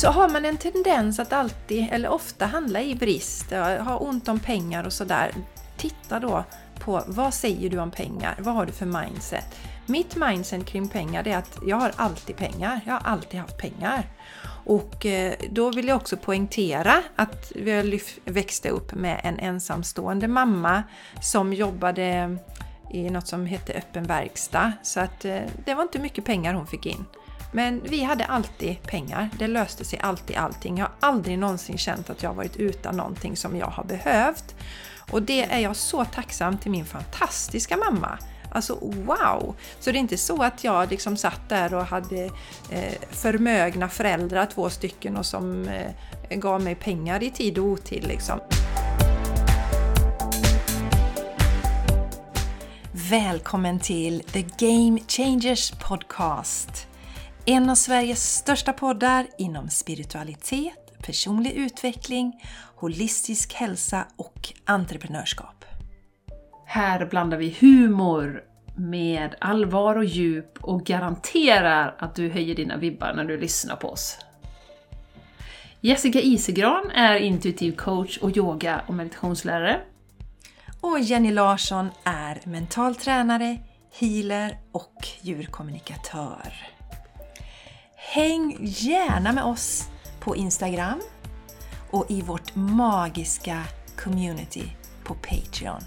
Så har man en tendens att alltid, eller ofta handla i brist, ha ont om pengar och sådär. Titta då på vad säger du om pengar? Vad har du för mindset? Mitt mindset kring pengar är att jag har alltid pengar. Jag har alltid haft pengar. Och eh, då vill jag också poängtera att jag växte upp med en ensamstående mamma som jobbade i något som hette öppen verkstad. Så att eh, det var inte mycket pengar hon fick in. Men vi hade alltid pengar. Det löste sig alltid allting. Jag har aldrig någonsin känt att jag varit utan någonting som jag har behövt. Och det är jag så tacksam till min fantastiska mamma. Alltså wow! Så det är inte så att jag liksom satt där och hade eh, förmögna föräldrar, två stycken, och som eh, gav mig pengar i tid och otid. Liksom. Välkommen till The Game Changers Podcast! En av Sveriges största poddar inom spiritualitet, personlig utveckling, holistisk hälsa och entreprenörskap. Här blandar vi humor med allvar och djup och garanterar att du höjer dina vibbar när du lyssnar på oss. Jessica Isegran är intuitiv coach och yoga och meditationslärare. Och Jenny Larsson är mental tränare, healer och djurkommunikatör. Häng gärna med oss på Instagram och i vårt magiska community på Patreon.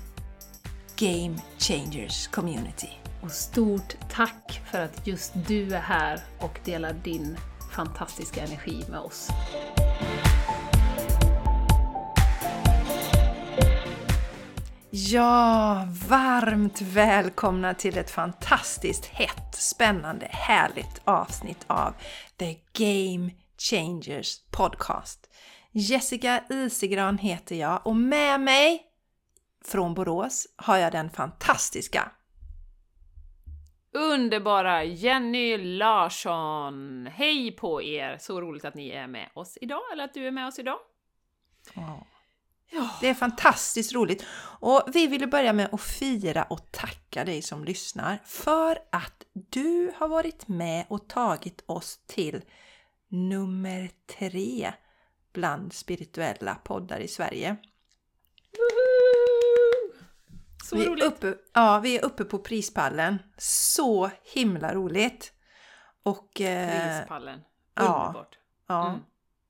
Game Changers Community. Och stort tack för att just du är här och delar din fantastiska energi med oss. Ja, varmt välkomna till ett fantastiskt hett, spännande, härligt avsnitt av The Game Changers Podcast. Jessica Isegran heter jag och med mig från Borås har jag den fantastiska Underbara Jenny Larsson! Hej på er! Så roligt att ni är med oss idag, eller att du är med oss idag. Ja. Det är fantastiskt roligt! Och vi ville börja med att fira och tacka dig som lyssnar för att du har varit med och tagit oss till nummer tre bland spirituella poddar i Sverige. Så vi roligt! Uppe, ja, vi är uppe på prispallen. Så himla roligt! Och... Eh, prispallen. Underbart! Ja, mm.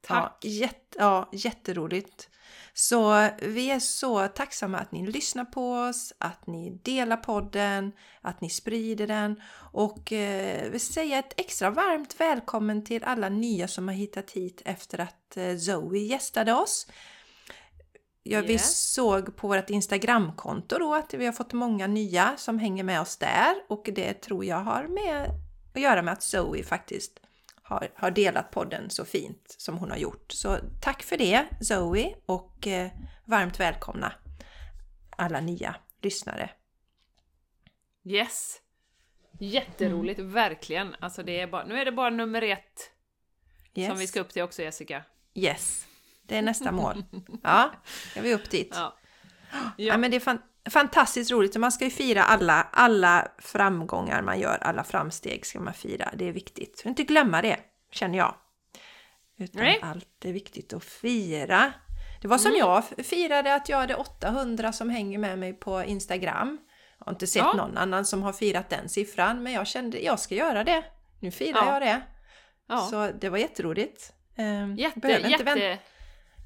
Tack! Ja, jätte, ja, jätteroligt! Så vi är så tacksamma att ni lyssnar på oss, att ni delar podden, att ni sprider den och eh, vill säga ett extra varmt välkommen till alla nya som har hittat hit efter att eh, Zoe gästade oss. Ja, yeah. Vi såg på vårt Instagramkonto då att vi har fått många nya som hänger med oss där och det tror jag har med att göra med att Zoe faktiskt har, har delat podden så fint som hon har gjort. Så tack för det Zoe och eh, varmt välkomna alla nya lyssnare. Yes! Jätteroligt, mm. verkligen! Alltså det är bara, nu är det bara nummer ett yes. som vi ska upp till också Jessica. Yes! Det är nästa mål. Ja, ska vi upp dit. Ja. Ja. ja men det är fan, fantastiskt roligt. Man ska ju fira alla, alla framgångar man gör, alla framsteg ska man fira. Det är viktigt. Så inte glömma det, känner jag. Utan Nej. allt är viktigt att fira. Det var som mm. jag firade att jag hade 800 som hänger med mig på Instagram. Jag har inte sett ja. någon annan som har firat den siffran, men jag kände jag ska göra det. Nu firar ja. jag det. Ja. Så det var jätteroligt. Ehm, jätte, jätte...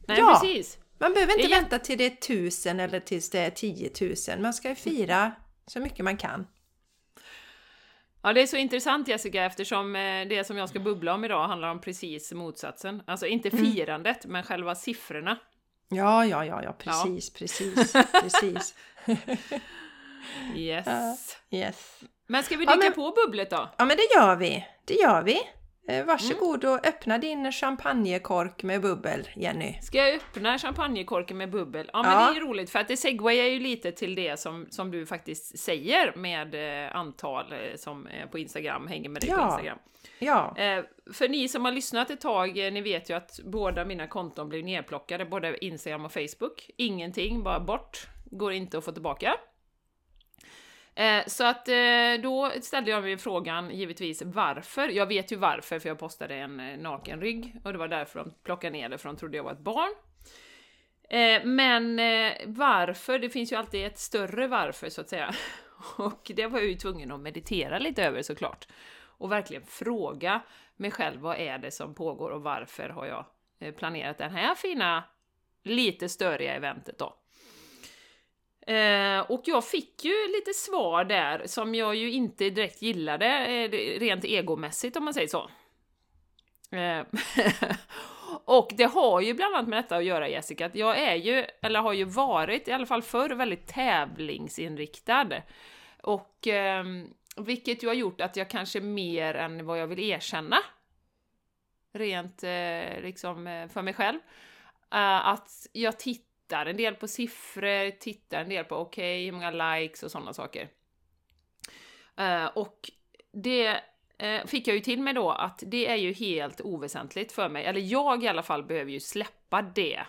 Nej, ja. precis. Man behöver inte vänta till det är tusen eller tills det är tiotusen. Man ska fira så mycket man kan. Ja, det är så intressant Jessica eftersom eh, det som jag ska bubbla om idag handlar om precis motsatsen. Alltså inte mm. firandet, mm. men själva siffrorna. Ja, ja, ja, ja, precis, ja. precis, precis. yes. Uh, yes. Men ska vi dricka ja, men, på bubblet då? Ja, men det gör vi. Det gör vi. Eh, varsågod mm. och öppna din champagnekork med bubbel, Jenny. Ska jag öppna champagnekorken med bubbel? Ja, men ja. det är ju roligt för att det segwayar ju lite till det som, som du faktiskt säger med eh, antal eh, som på Instagram hänger med dig ja. på Instagram. Ja. För ni som har lyssnat ett tag, ni vet ju att båda mina konton blev nedplockade, både Instagram och Facebook. Ingenting, bara bort. Går inte att få tillbaka. Eh, så att eh, då ställde jag mig frågan givetvis varför. Jag vet ju varför, för jag postade en eh, naken rygg och det var därför de plockade ner det, för de trodde jag var ett barn. Eh, men eh, varför? Det finns ju alltid ett större varför, så att säga. Och det var jag ju tvungen att meditera lite över såklart. Och verkligen fråga mig själv, vad är det som pågår och varför har jag eh, planerat det här fina, lite störiga eventet då? Eh, och jag fick ju lite svar där som jag ju inte direkt gillade, eh, rent egomässigt om man säger så. Eh, och det har ju bland annat med detta att göra Jessica, att jag är ju, eller har ju varit, i alla fall förr, väldigt tävlingsinriktad. Och eh, vilket ju har gjort att jag kanske mer än vad jag vill erkänna, rent eh, liksom eh, för mig själv, eh, att jag tittar en del på siffror, tittar en del på okej, okay, hur många likes och sådana saker. Uh, och det uh, fick jag ju till mig då att det är ju helt oväsentligt för mig, eller jag i alla fall behöver ju släppa det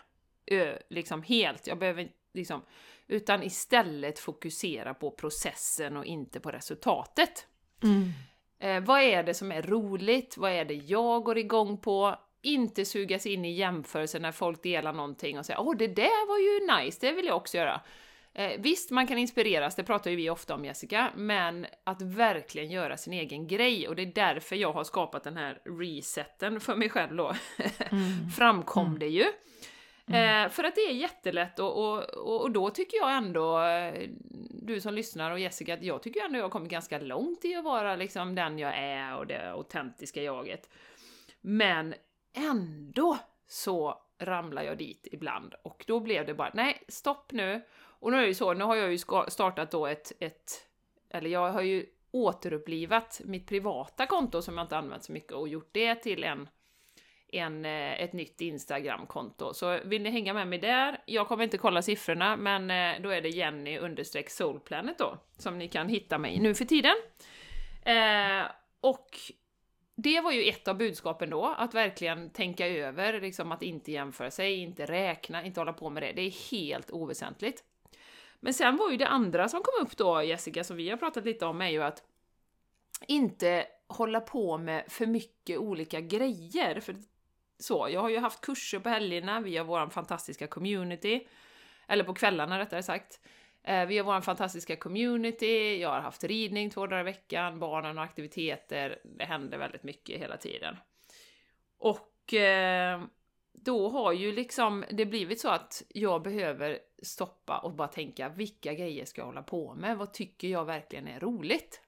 uh, liksom helt. Jag behöver liksom utan istället fokusera på processen och inte på resultatet. Mm. Eh, vad är det som är roligt? Vad är det jag går igång på? Inte sugas in i jämförelser när folk delar någonting och säger åh, det där var ju nice, det vill jag också göra. Eh, visst, man kan inspireras, det pratar ju vi ofta om Jessica, men att verkligen göra sin egen grej och det är därför jag har skapat den här reseten för mig själv då. Mm. Framkom mm. det ju. Mm. Eh, för att det är jättelätt och, och, och då tycker jag ändå, eh, du som lyssnar och Jessica, att jag tycker ändå jag har kommit ganska långt i att vara liksom den jag är och det autentiska jaget. Men ändå så ramlar jag dit ibland och då blev det bara, nej, stopp nu. Och nu är det ju så, nu har jag ju startat då ett, ett eller jag har ju återupplivat mitt privata konto som jag inte använt så mycket och gjort det till en en, eh, ett nytt Instagram-konto. Så vill ni hänga med mig där, jag kommer inte kolla siffrorna, men eh, då är det Jenny understreck Soulplanet då, som ni kan hitta mig nu för tiden. Eh, och det var ju ett av budskapen då, att verkligen tänka över, liksom att inte jämföra sig, inte räkna, inte hålla på med det. Det är helt oväsentligt. Men sen var ju det andra som kom upp då, Jessica, som vi har pratat lite om, är ju att inte hålla på med för mycket olika grejer. För så, jag har ju haft kurser på helgerna vi har vår fantastiska community, eller på kvällarna rättare sagt. Eh, vi har vår fantastiska community, jag har haft ridning två dagar i veckan, barnen och aktiviteter, det händer väldigt mycket hela tiden. Och eh, då har ju liksom det blivit så att jag behöver stoppa och bara tänka vilka grejer ska jag hålla på med? Vad tycker jag verkligen är roligt?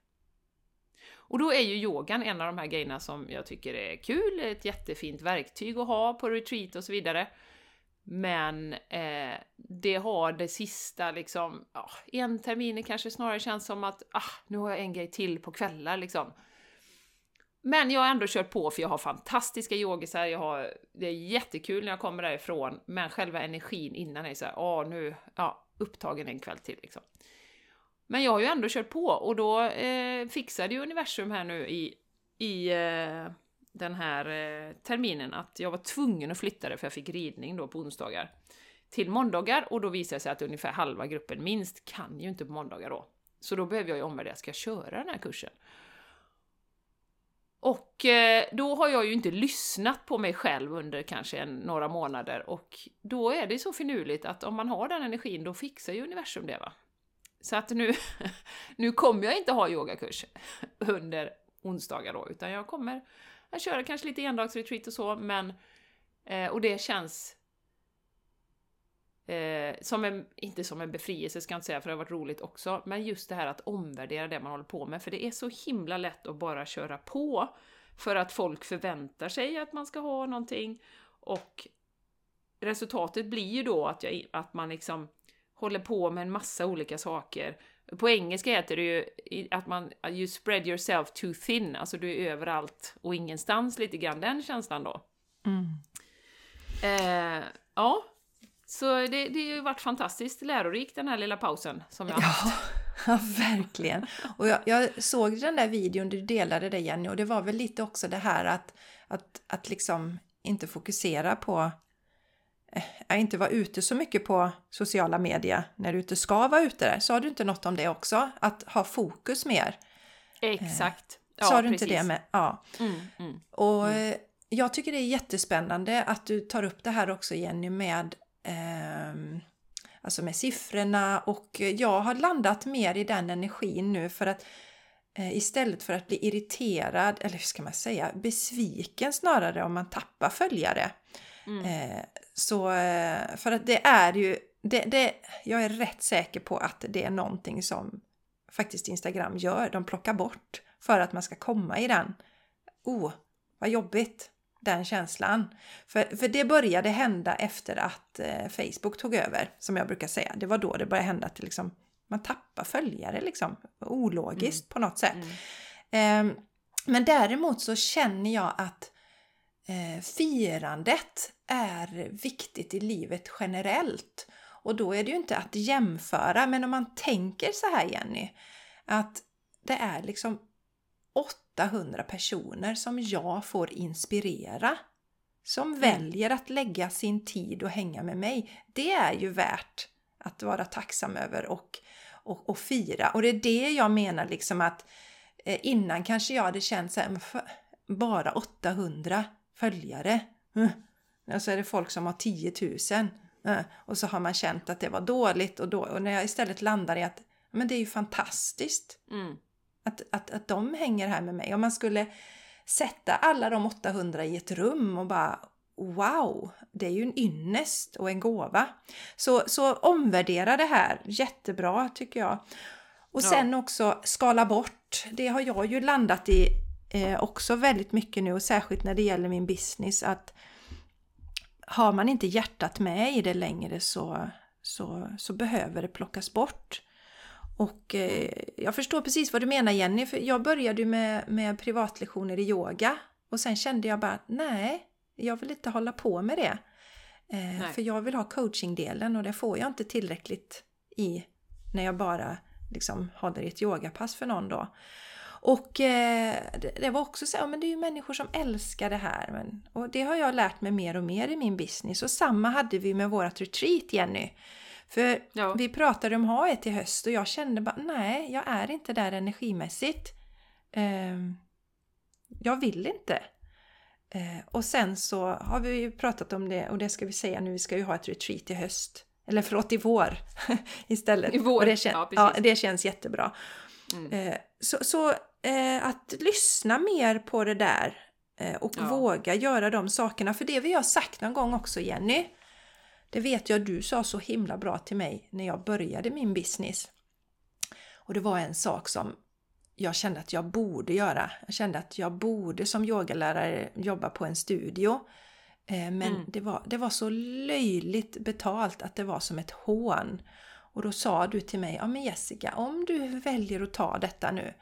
Och då är ju yogan en av de här grejerna som jag tycker är kul, ett jättefint verktyg att ha på retreat och så vidare. Men eh, det har det sista liksom, oh, en termin kanske snarare känns som att ah, nu har jag en grej till på kvällar liksom. Men jag har ändå kört på för jag har fantastiska yogisar, jag har, det är jättekul när jag kommer därifrån, men själva energin innan är såhär, åh ah, nu, ja, upptagen en kväll till liksom. Men jag har ju ändå kört på och då eh, fixade ju universum här nu i, i eh, den här eh, terminen att jag var tvungen att flytta det för jag fick ridning då på onsdagar till måndagar och då visade det sig att ungefär halva gruppen minst kan ju inte på måndagar då. Så då behöver jag ju omvärdera, ska jag köra den här kursen? Och eh, då har jag ju inte lyssnat på mig själv under kanske en, några månader och då är det så finurligt att om man har den energin då fixar ju universum det va. Så att nu, nu kommer jag inte ha yogakurs under onsdagar då, utan jag kommer att köra kanske lite endagsretreat och så, men eh, och det känns eh, som en, inte som en befrielse ska jag inte säga, för det har varit roligt också, men just det här att omvärdera det man håller på med, för det är så himla lätt att bara köra på för att folk förväntar sig att man ska ha någonting och resultatet blir ju då att, jag, att man liksom håller på med en massa olika saker. På engelska heter det ju att man you spread yourself too thin, alltså du är överallt och ingenstans lite grann, den känslan då. Mm. Eh, ja, så det, det har ju varit fantastiskt lärorikt den här lilla pausen som jag har haft. Ja, verkligen. Och jag, jag, såg den där videon du delade det Jenny och det var väl lite också det här att, att, att liksom inte fokusera på inte vara ute så mycket på sociala medier när du inte ska vara ute där. Sa du inte något om det också? Att ha fokus mer? Exakt. Ja, Sa du inte det med? Ja. Mm, mm, och mm. jag tycker det är jättespännande att du tar upp det här också Jenny med eh, alltså med siffrorna och jag har landat mer i den energin nu för att eh, istället för att bli irriterad, eller hur ska man säga, besviken snarare om man tappar följare. Mm. Eh, så eh, för att det är ju, det, det, jag är rätt säker på att det är någonting som faktiskt Instagram gör. De plockar bort för att man ska komma i den. Oh, vad jobbigt! Den känslan. För, för det började hända efter att eh, Facebook tog över, som jag brukar säga. Det var då det började hända att liksom, man tappar följare liksom. Ologiskt mm. på något sätt. Mm. Eh, men däremot så känner jag att eh, firandet är viktigt i livet generellt. Och då är det ju inte att jämföra, men om man tänker så här Jenny, att det är liksom 800 personer som jag får inspirera. Som mm. väljer att lägga sin tid och hänga med mig. Det är ju värt att vara tacksam över och, och, och fira. Och det är det jag menar liksom att eh, innan kanske jag hade känt så här, bara 800 följare. Och så är det folk som har 10 000. Mm. Och så har man känt att det var dåligt och, då, och när jag istället landar i att men det är ju fantastiskt. Mm. Att, att, att de hänger här med mig. Om man skulle sätta alla de 800 i ett rum och bara Wow, det är ju en ynnest och en gåva. Så, så omvärdera det här, jättebra tycker jag. Och sen ja. också skala bort, det har jag ju landat i eh, också väldigt mycket nu och särskilt när det gäller min business att har man inte hjärtat med i det längre så, så, så behöver det plockas bort. Och eh, jag förstår precis vad du menar Jenny, för jag började ju med, med privatlektioner i yoga och sen kände jag bara nej, jag vill inte hålla på med det. Eh, för jag vill ha coachingdelen och det får jag inte tillräckligt i när jag bara liksom håller ett yogapass för någon då. Och eh, det, det, var också så, ja, men det är ju människor som älskar det här. Men, och det har jag lärt mig mer och mer i min business. Och samma hade vi med vårt retreat Jenny. För ja. vi pratade om att ha ett i höst och jag kände bara nej, jag är inte där energimässigt. Eh, jag vill inte. Eh, och sen så har vi ju pratat om det och det ska vi säga nu, vi ska ju ha ett retreat i höst. Eller förlåt, i vår istället. I vår, och det, kän ja, ja, det känns jättebra. Mm. Eh, så, så eh, att lyssna mer på det där eh, och ja. våga göra de sakerna. För det vi har sagt någon gång också Jenny, det vet jag du sa så himla bra till mig när jag började min business. Och det var en sak som jag kände att jag borde göra. Jag kände att jag borde som yogalärare jobba på en studio. Eh, men mm. det, var, det var så löjligt betalt att det var som ett hån. Och då sa du till mig, ja men Jessica, om du väljer att ta detta nu,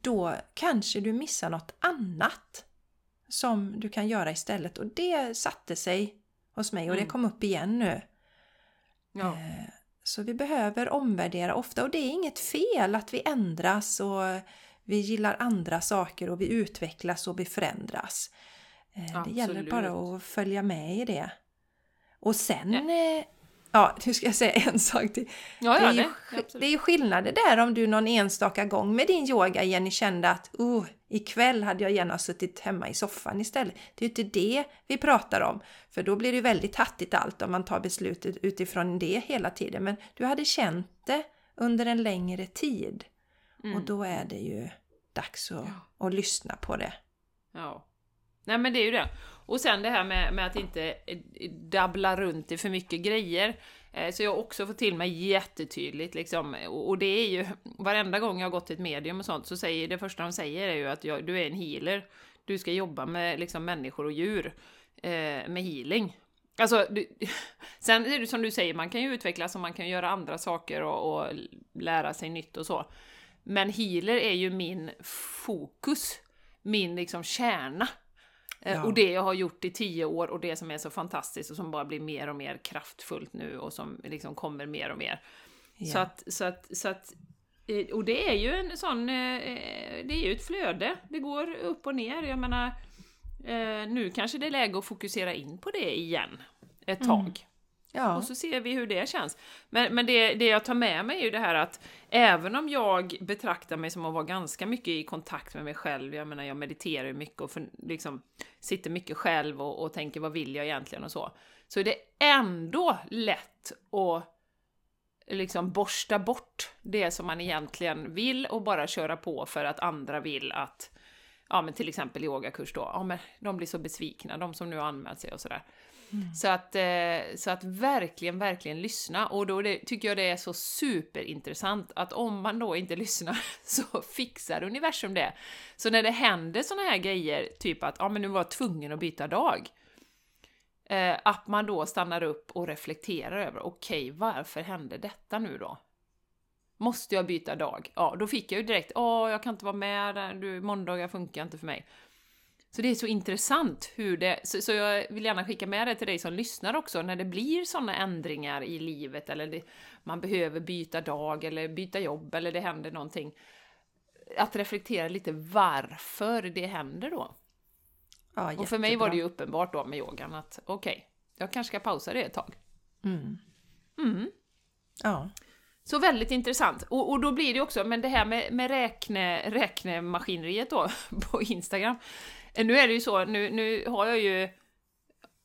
då kanske du missar något annat som du kan göra istället. Och det satte sig hos mig och mm. det kom upp igen nu. Ja. Eh, så vi behöver omvärdera ofta och det är inget fel att vi ändras och vi gillar andra saker och vi utvecklas och vi förändras. Absolut. Eh, det gäller bara att följa med i det. Och sen ja. Ja, nu ska jag säga en sak till. Ja, det, är ju, det, det är ju skillnader där om du någon enstaka gång med din yoga Jenny kände att oh, ikväll hade jag gärna suttit hemma i soffan istället. Det är ju inte det vi pratar om, för då blir det väldigt hattigt allt om man tar beslutet utifrån det hela tiden. Men du hade känt det under en längre tid mm. och då är det ju dags att, ja. att lyssna på det. Ja. Nej men det är ju det. Och sen det här med, med att inte eh, dabbla runt i för mycket grejer. Eh, så jag har också fått till mig jättetydligt liksom, och det är ju varenda gång jag har gått till ett medium och sånt så säger det första de säger är ju att jag, du är en healer. Du ska jobba med liksom människor och djur eh, med healing. Alltså, du, sen är det som du säger, man kan ju utvecklas och man kan göra andra saker och, och lära sig nytt och så. Men healer är ju min fokus, min liksom kärna. Eh, ja. Och det jag har gjort i tio år och det som är så fantastiskt och som bara blir mer och mer kraftfullt nu och som liksom kommer mer och mer. Ja. Så att, så att, så att eh, och det är ju en sån, eh, det är ju ett flöde, det går upp och ner. Jag menar, nu kanske det är läge att fokusera in på det igen. ett tag. Ja. Och så ser vi hur det känns. Men, men det, det jag tar med mig är ju det här att även om jag betraktar mig som att vara ganska mycket i kontakt med mig själv, jag menar jag mediterar ju mycket och för, liksom, sitter mycket själv och, och tänker vad vill jag egentligen och så, så är det ändå lätt att liksom borsta bort det som man egentligen vill och bara köra på för att andra vill att, ja men till exempel yogakurs då, ja men de blir så besvikna, de som nu har anmält sig och sådär. Mm. Så, att, eh, så att verkligen, verkligen lyssna. Och då det, tycker jag det är så superintressant att om man då inte lyssnar så fixar universum det. Så när det händer såna här grejer, typ att ja, men nu var jag tvungen att byta dag. Eh, att man då stannar upp och reflekterar över, okej, okay, varför hände detta nu då? Måste jag byta dag? Ja, då fick jag ju direkt, ja, jag kan inte vara med, du, måndagar funkar inte för mig. Så det är så intressant hur det... Så, så, jag vill gärna skicka med det till dig som lyssnar också, när det blir sådana ändringar i livet, eller det, man behöver byta dag, eller byta jobb, eller det händer någonting. Att reflektera lite varför det händer då. Ja, och för mig var det ju uppenbart då med yogan att okej, okay, jag kanske ska pausa det ett tag. Mm. Mm. Ja. Så väldigt intressant. Och, och då blir det också, men det här med, med räkne, räknemaskineriet då på Instagram. Nu är det ju så, nu, nu har jag ju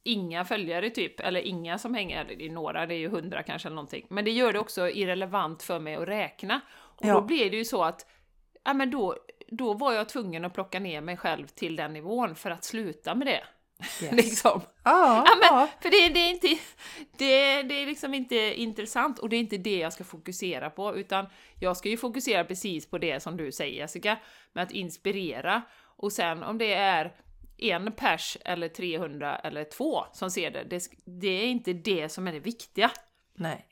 inga följare typ, eller inga som hänger, det är några, det är ju hundra kanske eller någonting. Men det gör det också irrelevant för mig att räkna. Och Ja. då blir det ju så att, ja men då, då var jag tvungen att plocka ner mig själv till den nivån för att sluta med det. Yes. liksom. Ja, Ja, men, ja. För det, det, är inte, det, det är liksom inte intressant och det är inte det jag ska fokusera på, utan jag ska ju fokusera precis på det som du säger Jessica, med att inspirera. Och sen om det är en pers eller 300 eller två som ser det, det, det är inte det som är det viktiga. Nej.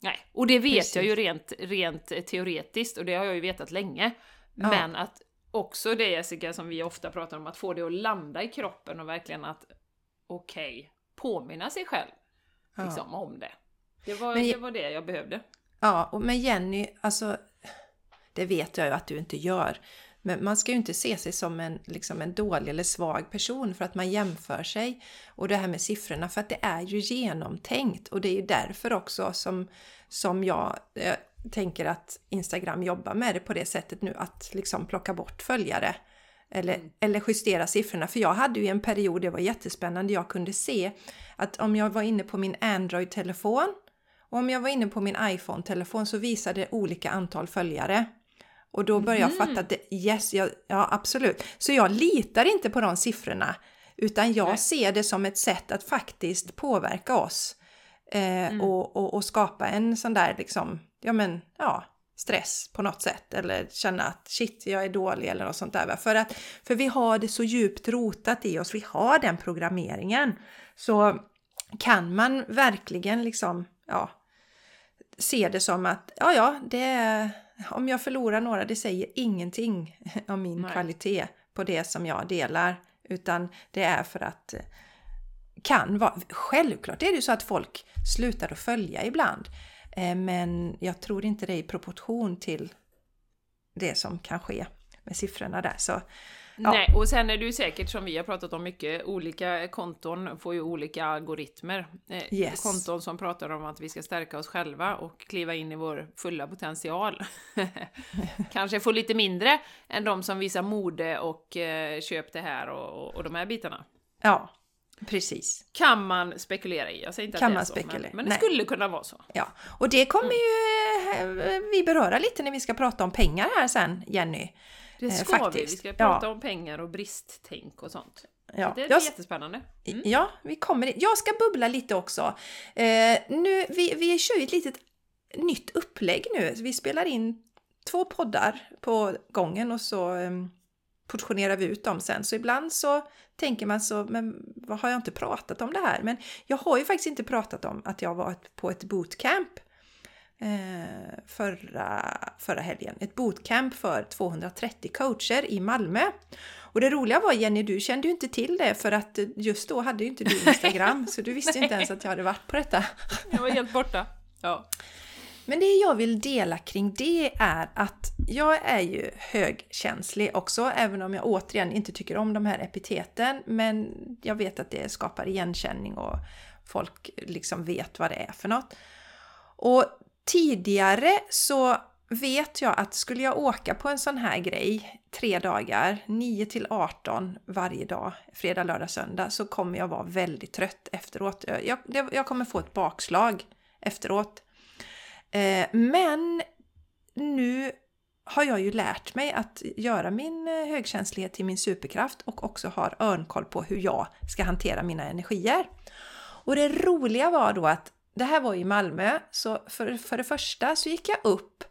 Nej, och det vet Precis. jag ju rent, rent teoretiskt och det har jag ju vetat länge. Ja. Men att också det Jessica som vi ofta pratar om, att få det att landa i kroppen och verkligen att okej, påminna sig själv Ja. liksom, om det. Det var, Men- det var det jag behövde. Ja, och med Jenny, alltså det vet jag ju att du inte gör. Men man ska ju inte se sig som en, liksom en dålig eller svag person för att man jämför sig. Och det här med siffrorna, för att det är ju genomtänkt. Och det är ju därför också som, som jag eh, tänker att Instagram jobbar med det på det sättet nu, att liksom plocka bort följare. Eller, eller justera siffrorna. För jag hade ju en period, det var jättespännande, jag kunde se att om jag var inne på min Android-telefon och om jag var inne på min iPhone-telefon så visade det olika antal följare. Och då började jag fatta att det, yes, jag, ja absolut. Så jag litar inte på de siffrorna. Utan jag Nej. ser det som ett sätt att faktiskt påverka oss. Eh, och, och, och skapa en sån där liksom, ja men, ja, stress på något sätt. Eller känna att shit, jag är dålig eller något sånt där. För, att, för vi har det så djupt rotat i oss, vi har den programmeringen. Så kan man verkligen liksom, ja, se det som att, ja ja, det är, om jag förlorar några, det säger ingenting om min Nej. kvalitet på det som jag delar. Utan det är för att eh, kan vara, självklart är det ju så att folk slutar att följa ibland. Eh, Men jag tror inte det är i proportion till det som kan ske med siffrorna där. Så Ja. Nej, och sen är det ju säkert som vi har pratat om mycket, olika konton får ju olika algoritmer. Eh, Yes. Konton som pratar om att vi ska stärka oss själva och kliva in i vår fulla potential. Kanske får lite mindre än de som visar mode och eh, köp det här och, och de här bitarna. ja, precis. Kan man spekulera i. Jag säger inte Kan att det är så, men, spekulera? men det Nej. skulle kunna vara så. Ja, och det kommer ju eh, vi beröra lite när vi ska prata om pengar här sen, Jenny. Det Eh, ska vi. Vi faktiskt. ska Ja. prata om pengar och bristtänk och sånt. Ja, Det är jag, jättespännande. Mm. ja vi kommer dit. Jag ska bubbla lite också. Eh, nu, vi, vi kör ju ett litet nytt upplägg nu. Vi spelar in två poddar på gången och så eh, portionerar vi ut dem sen. Så ibland så tänker man så, men vad har jag inte pratat om det här? Men jag har ju faktiskt inte pratat om att jag var på ett bootcamp förra, förra helgen. Ett bootcamp för 230 coacher i Malmö. Och det roliga var Jenny, du kände ju inte till det för att just då hade ju inte du Instagram så du visste inte ens att jag hade varit på detta. Jag var helt borta. Ja. Men det jag vill dela kring det är att jag är ju högkänslig också, även om jag återigen inte tycker om de här epiteten. Men jag vet att det skapar igenkänning och folk liksom vet vad det är för något. Och tidigare så vet jag att skulle jag åka på en sån här grej tre dagar, 9 till 18 varje dag, fredag, lördag, söndag, så kommer jag vara väldigt trött efteråt. Jag, jag kommer få ett bakslag efteråt. Eh, men nu har jag ju lärt mig att göra min eh, högkänslighet till min superkraft och också har örnkoll på hur jag ska hantera mina energier. Och det roliga var då att det här var i Malmö, så för, för det första så gick jag upp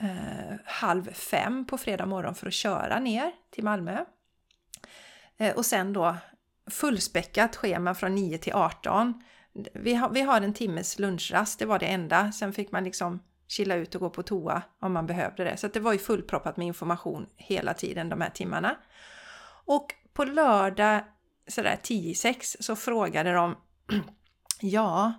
eh, halv fem på fredag morgon för att köra ner till Malmö. Eh, och sen då fullspäckat schema från 9 till 18. Vi har, vi har en timmes lunchrast, det var det enda. Sen fick man liksom chilla ut och gå på toa om man behövde det. Så det var ju fullproppat med information hela tiden de här timmarna. Och på lördag sådär 10-6 så frågade de Ja,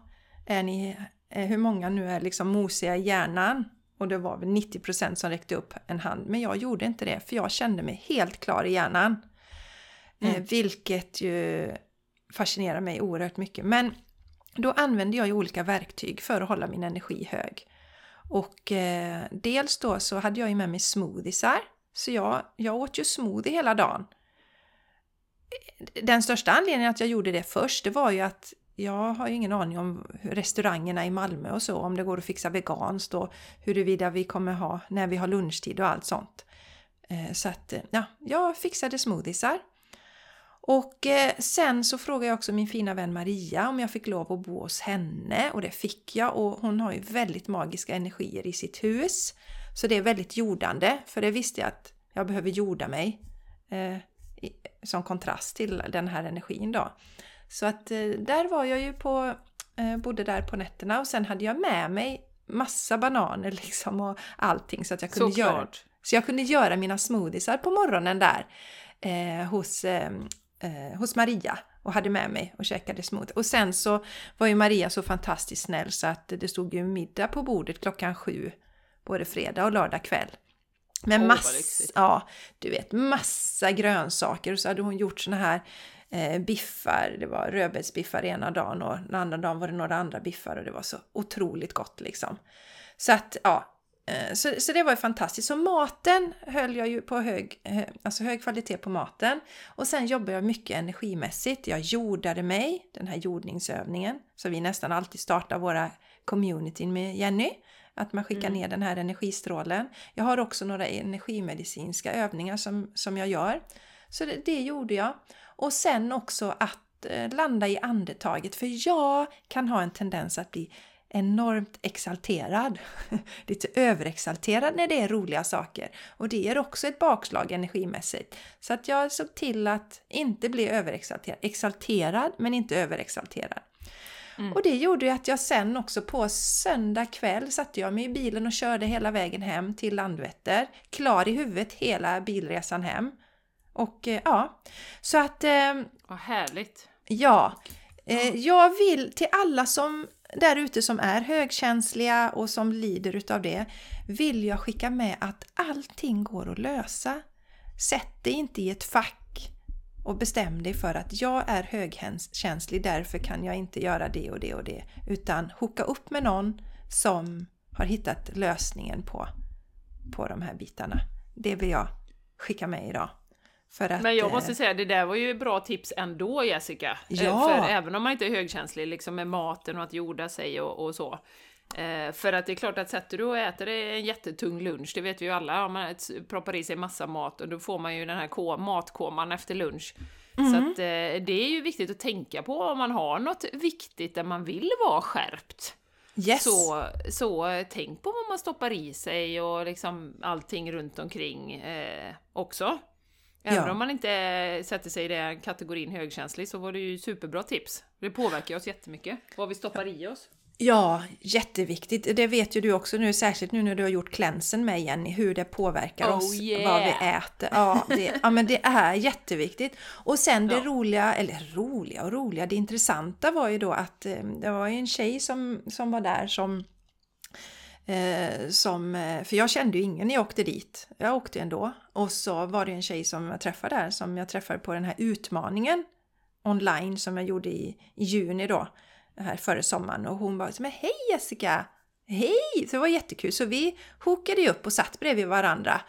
är ni, eh, hur många nu är liksom mosiga i hjärnan? Och det var väl 90% som räckte upp en hand. Men jag gjorde inte det för jag kände mig helt klar i hjärnan. Eh, mm. Vilket ju fascinerar mig oerhört mycket. Men då använde jag ju olika verktyg för att hålla min energi hög. Och eh, dels då så hade jag ju med mig smoothiesar. Så jag, jag åt ju smoothie hela dagen. Den största anledningen att jag gjorde det först, det var ju att jag har ju ingen aning om restaurangerna i Malmö och så, om det går att fixa veganskt och huruvida vi kommer ha när vi har lunchtid och allt sånt. Eh, så att, eh, ja, jag fixade smoothiesar. Och eh, sen så frågade jag också min fina vän Maria om jag fick lov att bo hos henne och det fick jag och hon har ju väldigt magiska energier i sitt hus. Så det är väldigt jordande för det visste jag att jag behöver jorda mig eh, som kontrast till den här energin då. Så att eh, där var jag ju på, eh, bodde där på nätterna och sen hade jag med mig massa bananer liksom och allting så att jag kunde så göra Så jag kunde göra mina smoothiesar på morgonen där eh, hos eh, eh, hos Maria och hade med mig och käkade smoothie. Och sen så var ju Maria så fantastiskt snäll så att det stod ju middag på bordet klockan sju både fredag och lördag kväll. Med oh, massa, ja, du vet, massa grönsaker och så hade hon gjort såna här eh, biffar. Det var rödbetsbiffar ena dagen och den andra dagen var det några andra biffar och det var så otroligt gott liksom. Så att ja, Eh, så, så det var ju fantastiskt. Så maten höll jag ju på hög, eh, alltså hög kvalitet på maten. Och sen jobbade jag mycket energimässigt. Jag jordade mig, den här jordningsövningen, så vi nästan alltid startar våra communityn med Jenny. Att man skickar mm. ner den här energistrålen. Jag har också några energimedicinska övningar som, som jag gör. Så det, det gjorde jag. Och sen också att eh, landa i andetaget. För jag kan ha en tendens att bli enormt exalterad. Lite överexalterad när det är roliga saker. Och det är också ett bakslag energimässigt. Så att jag såg till att inte bli överexalterad. Exalterad men inte överexalterad. Mm. Och det gjorde ju att jag sen också på söndag kväll satte jag mig i bilen och körde hela vägen hem till Landvetter. Klar i huvudet hela bilresan hem. Och eh, ja, så att... Eh, Vad härligt! Ja, eh, jag vill till alla som där ute som är högkänsliga och som lider utav det vill jag skicka med att allting går att lösa. Sätt dig inte i ett fack och bestäm dig för att jag är högkänslig därför kan jag inte göra det och det och det. Utan hooka upp med någon som har hittat lösningen på, på de här bitarna. Det vill jag skicka med idag. Att, men jag måste eh, säga, det där var ju bra tips ändå Jessica. Eh, ja. För även om man inte är högkänslig liksom med maten och att jorda sig och, och så. Eh, för att det är klart att sätter du och äter en jättetung lunch, det vet vi ju alla, om man proppar i sig massa mat och då får man ju den här matkoman efter lunch. Mm. Så att det är ju viktigt att tänka på om man har något viktigt där man vill vara skärpt. Yes. Så, så tänk på vad man stoppar i sig och liksom allting runt omkring eh, också. Även ja. om man inte sätter sig i den kategorin högkänslig så var det ju superbra tips. Det påverkar oss jättemycket, vad vi stoppar i oss. Ja, jätteviktigt. Det vet ju du också nu, särskilt nu när du har gjort klänsen med Jenny, hur det påverkar oh, oss, yeah. vad vi äter. Ja, det, ja, men det är jätteviktigt. Och sen det ja. roliga, eller roliga och roliga, det intressanta var ju då att eh, det var en tjej som, som var där som Eh, som, eh, för jag kände ju ingen när jag åkte dit. Jag åkte ändå. Och så var det en tjej som jag träffade där som jag träffade på den här utmaningen online som jag gjorde i, i juni då, här före sommaren. Och hon bara men hej Jessica! Hej! Så det var jättekul. Så vi hokade upp och satt bredvid varandra.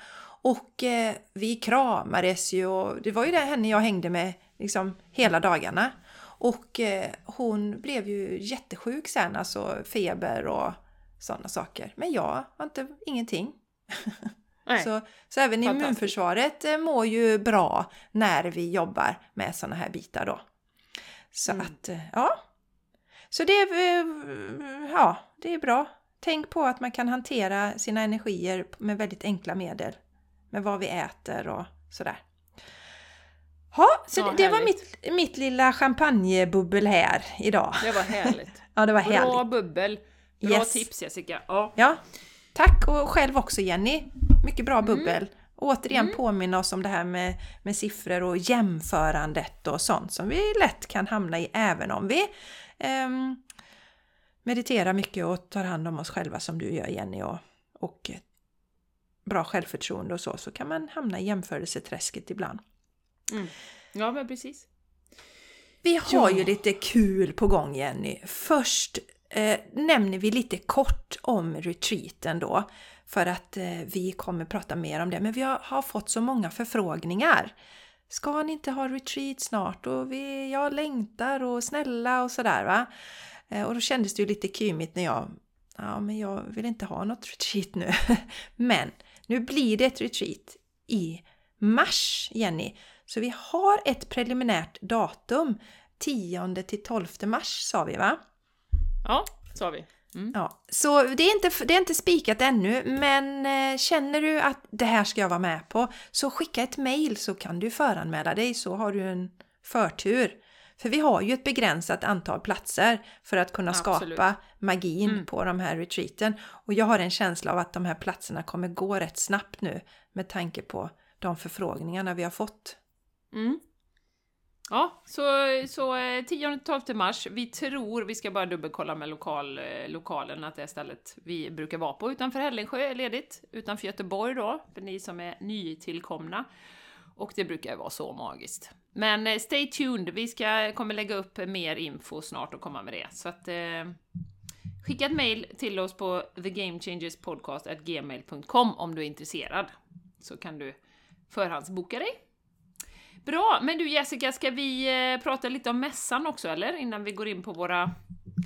Och eh, vi kramades ju och det var ju det henne jag hängde med liksom hela dagarna. Och eh, hon blev ju jättesjuk sen, alltså feber och sådana saker. Men jag har inte ingenting. så, så även immunförsvaret eh, mår ju bra när vi jobbar med sådana här bitar då. Så mm. att, eh, ja. Så det, eh, ja, det är bra. Tänk på att man kan hantera sina energier med väldigt enkla medel. Med vad vi äter och sådär. Ha, så ja, det, det var mitt, mitt lilla champagnebubbel här idag. Det var härligt. ja, det var härligt. Bra bubbel. Bra yes. tips Jessica. Ja. ja. Tack och själv också Jenny. Mycket bra bubbel. Mm. Återigen mm. påminna oss om det här med, med siffror och jämförandet och sånt som vi lätt kan hamna i även om vi um, mediterar mycket och tar hand om oss själva som du gör Jenny och, och bra självförtroende och så, så kan man hamna i jämförelseträsket ibland. Mm. Ja, men precis. Vi har ja. ju lite kul på gång Jenny. Först eh, nämner vi lite kort om retreaten då. För att eh, vi kommer prata mer om det. Men vi har, har, fått så många förfrågningar. Ska ni inte ha retreat snart? Och vi, jag längtar och snälla och sådär va. Eh, och då kändes det ju lite kymigt när jag Ja, men jag vill inte ha något retreat nu. men nu blir det ett retreat i mars, Jenny. Så vi har ett preliminärt datum. 10 till 12 mars sa vi va? Ja, sa vi. Mm. Ja, så det är, inte, det är inte spikat ännu, men eh, känner du att det här ska jag vara med på så skicka ett mail så kan du föranmäla dig så har du en förtur. För vi har ju ett begränsat antal platser för att kunna Absolut. skapa magin mm. på de här retreaten. Och jag har en känsla av att de här platserna kommer gå rätt snabbt nu med tanke på de förfrågningarna vi har fått. Mm. Ja, så, så eh, 10-12 mars. Vi tror, vi ska bara dubbelkolla med lokal, eh, lokalen, att det är stället vi brukar vara på. Utanför Hällingsjö är ledigt, utanför Göteborg då, för ni som är nytillkomna. Och det brukar vara så magiskt. Men eh, stay tuned, vi ska, kommer lägga upp mer info snart och komma med det. Så att eh, skicka ett mail till oss på thegamechangerspodcast.gmail.com om du är intresserad. Så kan du förhandsboka dig. Bra, men du Jessica, ska vi eh, prata lite om mässan också eller? Innan vi går in på våra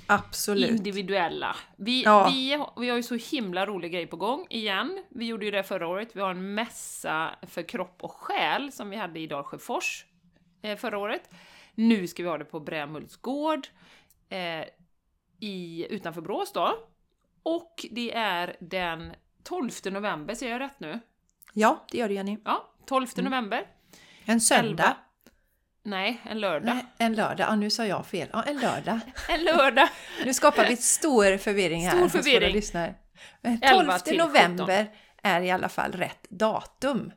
Absolut. individuella. Vi, ja. vi, vi har ju så himla rolig grej på gång igen. Vi gjorde ju det förra året. Vi har en mässa för kropp och själ som vi hade i Dalsjöfors eh, förra året. Nu ska vi ha det på Brämhults gård eh, i, utanför Brås då. Och det är den 12 november, ser jag rätt nu? Ja, det gör du Jenny. Ja, 12 mm. En söndag? 11. Nej, en lördag. Nej, en lördag. Ja, nu sa jag fel. Ja, en lördag. en lördag. nu skapar vi stor förvirring här stor förvirring. lyssnare. 12 november 17. är i alla fall rätt datum.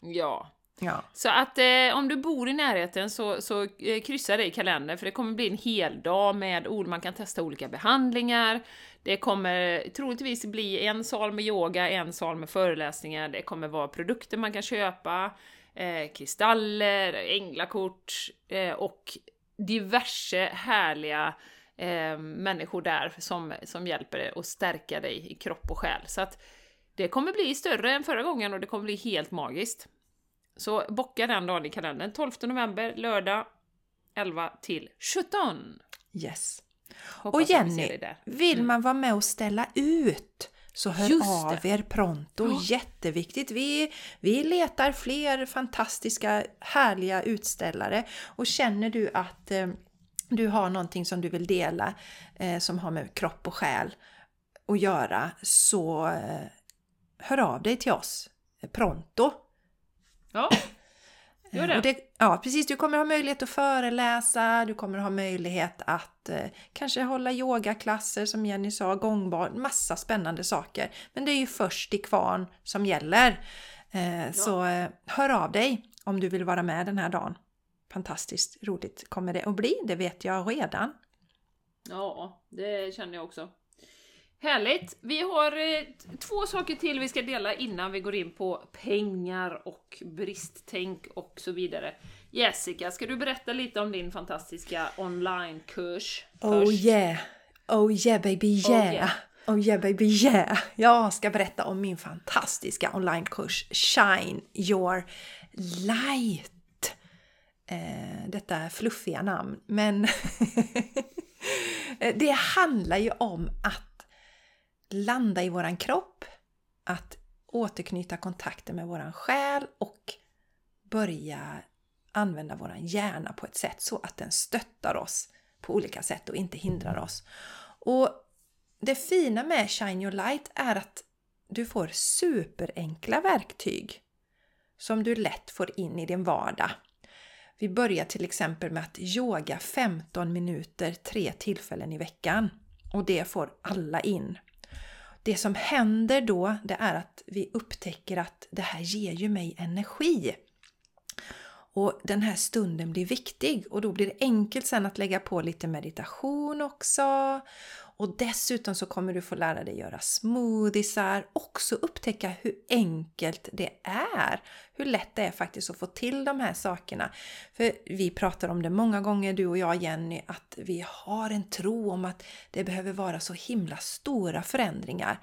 Ja. ja. Så att eh, om du bor i närheten så, så eh, kryssa det i kalendern för det kommer bli en hel dag med ord, man kan testa olika behandlingar. Det kommer troligtvis bli en sal med yoga, en sal med föreläsningar, det kommer vara produkter man kan köpa, eh, kristaller, änglakort eh, och diverse härliga eh, människor där som, som hjälper dig att stärka dig i kropp och själ. Så att det kommer bli större än förra gången och det kommer bli helt magiskt. Så bocka den dagen i kalendern. 12 november, lördag 11 till 17. Yes. Hoppas och Jenny, vill mm. man vara med och ställa ut så hör Just av det. er pronto, oh. jätteviktigt. Vi, vi letar fler fantastiska, härliga utställare och känner du att eh, du har någonting som du vill dela eh, som har med kropp och själ att göra så eh, hör av dig till oss pronto. Ja, Gör det. det. Ja, precis. Du kommer ha möjlighet att föreläsa, du kommer ha möjlighet att eh, kanske hålla yogaklasser som Jenny sa, gångbar, massa spännande saker. Men det är ju först i kvarn som gäller. Eh, ja. Så eh, hör av dig om du vill vara med den här dagen. Fantastiskt roligt kommer det att bli, det vet jag redan. Ja, det känner jag också. Härligt! Vi har eh, två saker till vi ska dela innan vi går in på pengar och bristtänk och så vidare. Jessica, ska du berätta lite om din fantastiska onlinekurs? Oh yeah! Oh yeah baby yeah! Oh, yeah. Oh yeah baby yeah! Jag ska berätta om min fantastiska onlinekurs Shine your light. Eh, detta fluffiga namn, men det handlar ju om att landa i våran kropp, att återknyta kontakten med våran själ och börja använda våran hjärna på ett sätt så att den stöttar oss på olika sätt och inte hindrar oss. Och det fina med Shine Your Light är att du får superenkla verktyg som du lätt får in i din vardag. Vi börjar till exempel med att yoga 15 minuter tre tillfällen i veckan och det får alla in. Det som händer då det är att vi upptäcker att det här ger ju mig energi. Och den här stunden blir viktig och då blir det enkelt sen att lägga på lite meditation också. Och dessutom så kommer du få lära dig göra smoothiesar, också upptäcka hur enkelt det är. Hur lätt det är faktiskt att få till de här sakerna. För vi pratar om det många gånger du och jag Jenny, att vi har en tro om att det behöver vara så himla stora förändringar.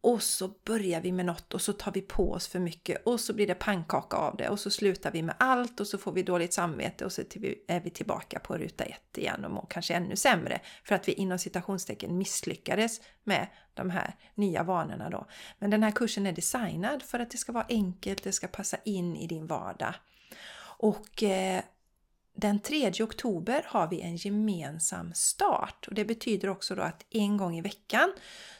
Och så börjar vi med något och så tar vi på oss för mycket och så blir det pannkaka av det och så slutar vi med allt och så får vi dåligt samvete och så är vi tillbaka på ruta ett igen och mår kanske ännu sämre för att vi inom citationstecken misslyckades med de här nya vanorna då. Men den här kursen är designad för att det ska vara enkelt, det ska passa in i din vardag. Och eh, den 3 oktober har vi en gemensam start och det betyder också då att en gång i veckan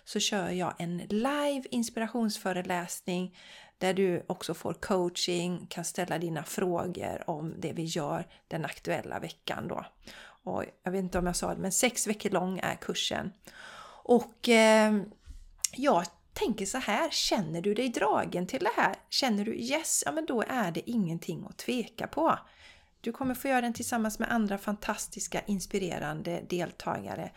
så kör jag en live inspirationsföreläsning där du också får coaching, kan ställa dina frågor om det vi gör den aktuella veckan då. Och jag vet inte om jag sa det, men sex veckor lång är kursen. Och eh, jag tänker så här, känner du dig dragen till det här? Känner du yes, ja men då är det ingenting att tveka på. Du kommer få göra den tillsammans med andra fantastiska inspirerande deltagare.